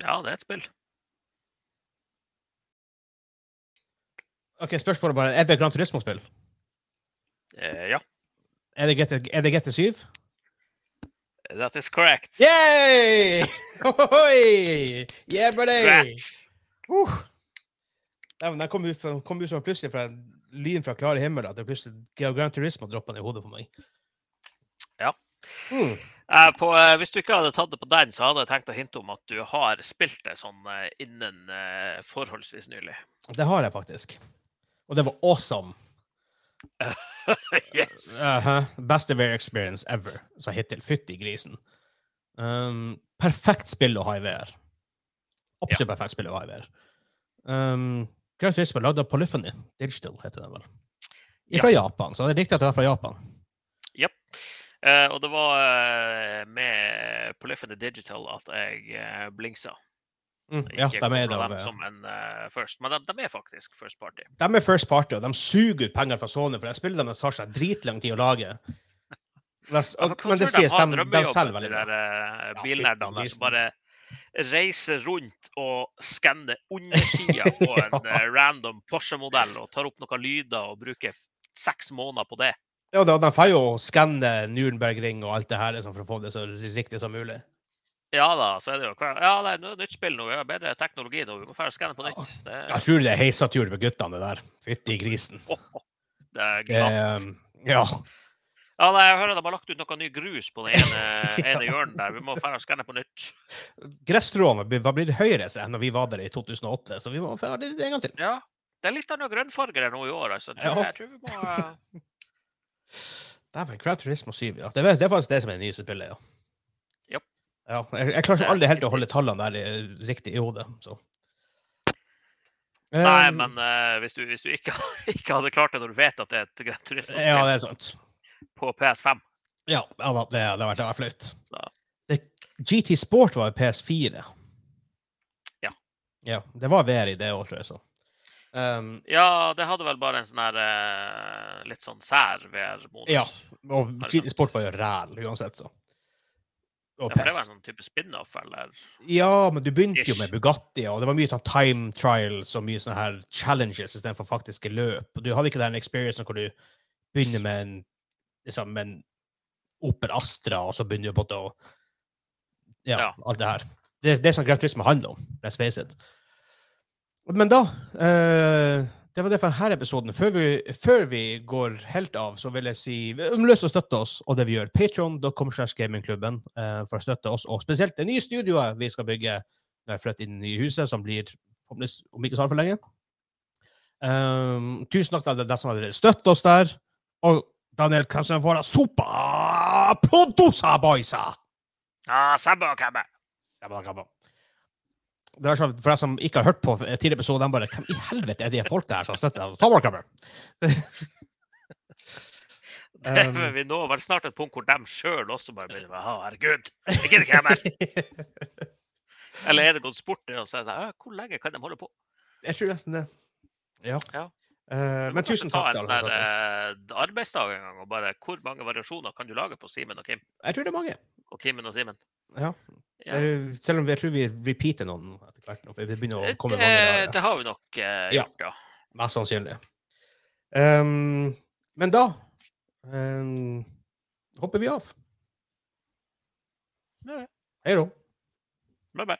Ja, det er et spill. Ok, Spørsmålet bare er det Grand Turismo-spill. Eh, ja, Er det GT, er det GT7? that is correct. Yay! *laughs* Ohoi! Yeah, buddy! Uh. Den kom ut, kom ut som plutselig fra lyn fra klare himmel at det plutselig Grand Turismo droppa ned i hodet på meg. Ja. Mm. Eh, på, eh, hvis du ikke hadde tatt det på den, så hadde jeg tenkt å hinte om at du har spilt det sånn eh, innen eh, forholdsvis nylig. Det har jeg faktisk. Og det var awesome. *laughs* yes. Uh Beste VR experience ever. Så hittil. Fytti grisen. Um, perfekt spill å ha i VR. Absolutt perfekt spill å ha i VR. Um, Gran Turismo er lagd av Polyphony Digital, heter den vel. Fra Japan, så det er riktig at det er fra Japan. Japp. Uh, og det var uh, med Polyphony Digital at jeg uh, blingsa. Mm, ja, de er, det. dem som en uh, first, men de, de er faktisk first party. de er first party, og de suger ut penger fra Sony, for det spillet deres tar seg dritlang tid å lage. Les, og, ja, men det sies, de, de, de selger veldig bra. eh, bilnerdene som bare reiser rundt og skanner undersida på *laughs* en eh, random Porsche-modell og tar opp noen lyder og bruker seks måneder på det. Ja, de, får jo skanne Nürnberg-ring og alt det her liksom, for å få det så riktig som mulig. Ja da, så er det jo hver Ja, det er nytt spill nå. Vi har bedre teknologi nå. Vi må få skanne på nytt. Det, Jeg tror det er heisatur med guttene, det der. Fytti grisen. det er glatt. glatt. ja. Ja, nei, jeg hører de har lagt ut noe ny grus på den ene, *laughs* ene hjørnet der. Vi må få skanne på nytt. Gresstråene var blitt høyere enn når vi var der i 2008, så vi må få det en gang til. Ja. Det er litt annen grønnfarge der nå i år, altså. Jeg tror, jeg tror vi må eh, *laughs* Dæven, Crowd Turismo 7, ja. Det er, det er faktisk det som er det nye spillet, ja. Ja, jeg, jeg klarer er aldri helt å holde tallene der riktig i hodet, så. Nei, Eh, men uh, hvis, du, hvis du ikke, *laughs* ikke hadde klart det når du vet at det er et Gran Turismo Ja, det er sant. på PS5 Ja, det, hadde vært flaut. GT Sport var jo PS4. Ja. Ja, det var VR i det òg, tror jeg. så. Um, Ja, det hadde vel bare en sånn her uh, litt sånn sær VR-modus. Ja. og GT? Sport var jo ræl uansett, så. Og Ja, for det var PES. en sånn type spin-off, eller? Ja, men du begynte jo med Bugatti, og det var mye sånn time trials og mye sånne her challenges istedenfor faktiske løp. Du hadde ikke den experiencen hvor du begynner med en, liksom, med en Opel Astra, og så begynner du på en måte å ja, Ja. alt det her. Det, det er sånn Grand Turismo handler om, let's face it. Men da eh, Det var det for denne episoden. Før vi, før vi går helt av, så vil jeg si til å støtte oss og det vi gjør. Patron.com slash gamingklubben eh, for å støtte oss, og spesielt det nye studioet vi skal bygge når jeg flytter inn i huset, som blir om ikke så altfor lenge. Um, tusen takk til dere som har støttet oss der. Og Daniel, som får sopa produsa boysa? Ah, sabba, kabba. Sabba gabba. Det var sånn, For deg som ikke har hørt på tidligere episode, de bare Hvem i helvete er de folka her som støtter Tom *laughs* Det Um. vi nå vel snart et punkt hvor de sjøl også bare begynner med Å, herregud, jeg gidder ikke mer. *laughs* Eller er det gått sport i å si sånn Hvor lenge kan de holde på? Jeg tror nesten det. Ja. Ja. Eh, må men tusen takk ta en sånn eh, arbeidsdag en gang og bare Hvor mange variasjoner kan du lage på Simen og Kim? Jeg tror det er mange. Og Kimen og Simen? Ja. Ja. Eh, Selv om jeg tror vi repeater noen etter hvert. Det begynner å Det, mange der. det har vi nok gjort, Ja. ja. Mest sannsynlig. Um, men da um, hopper vi av. Hei da. Bye, bye.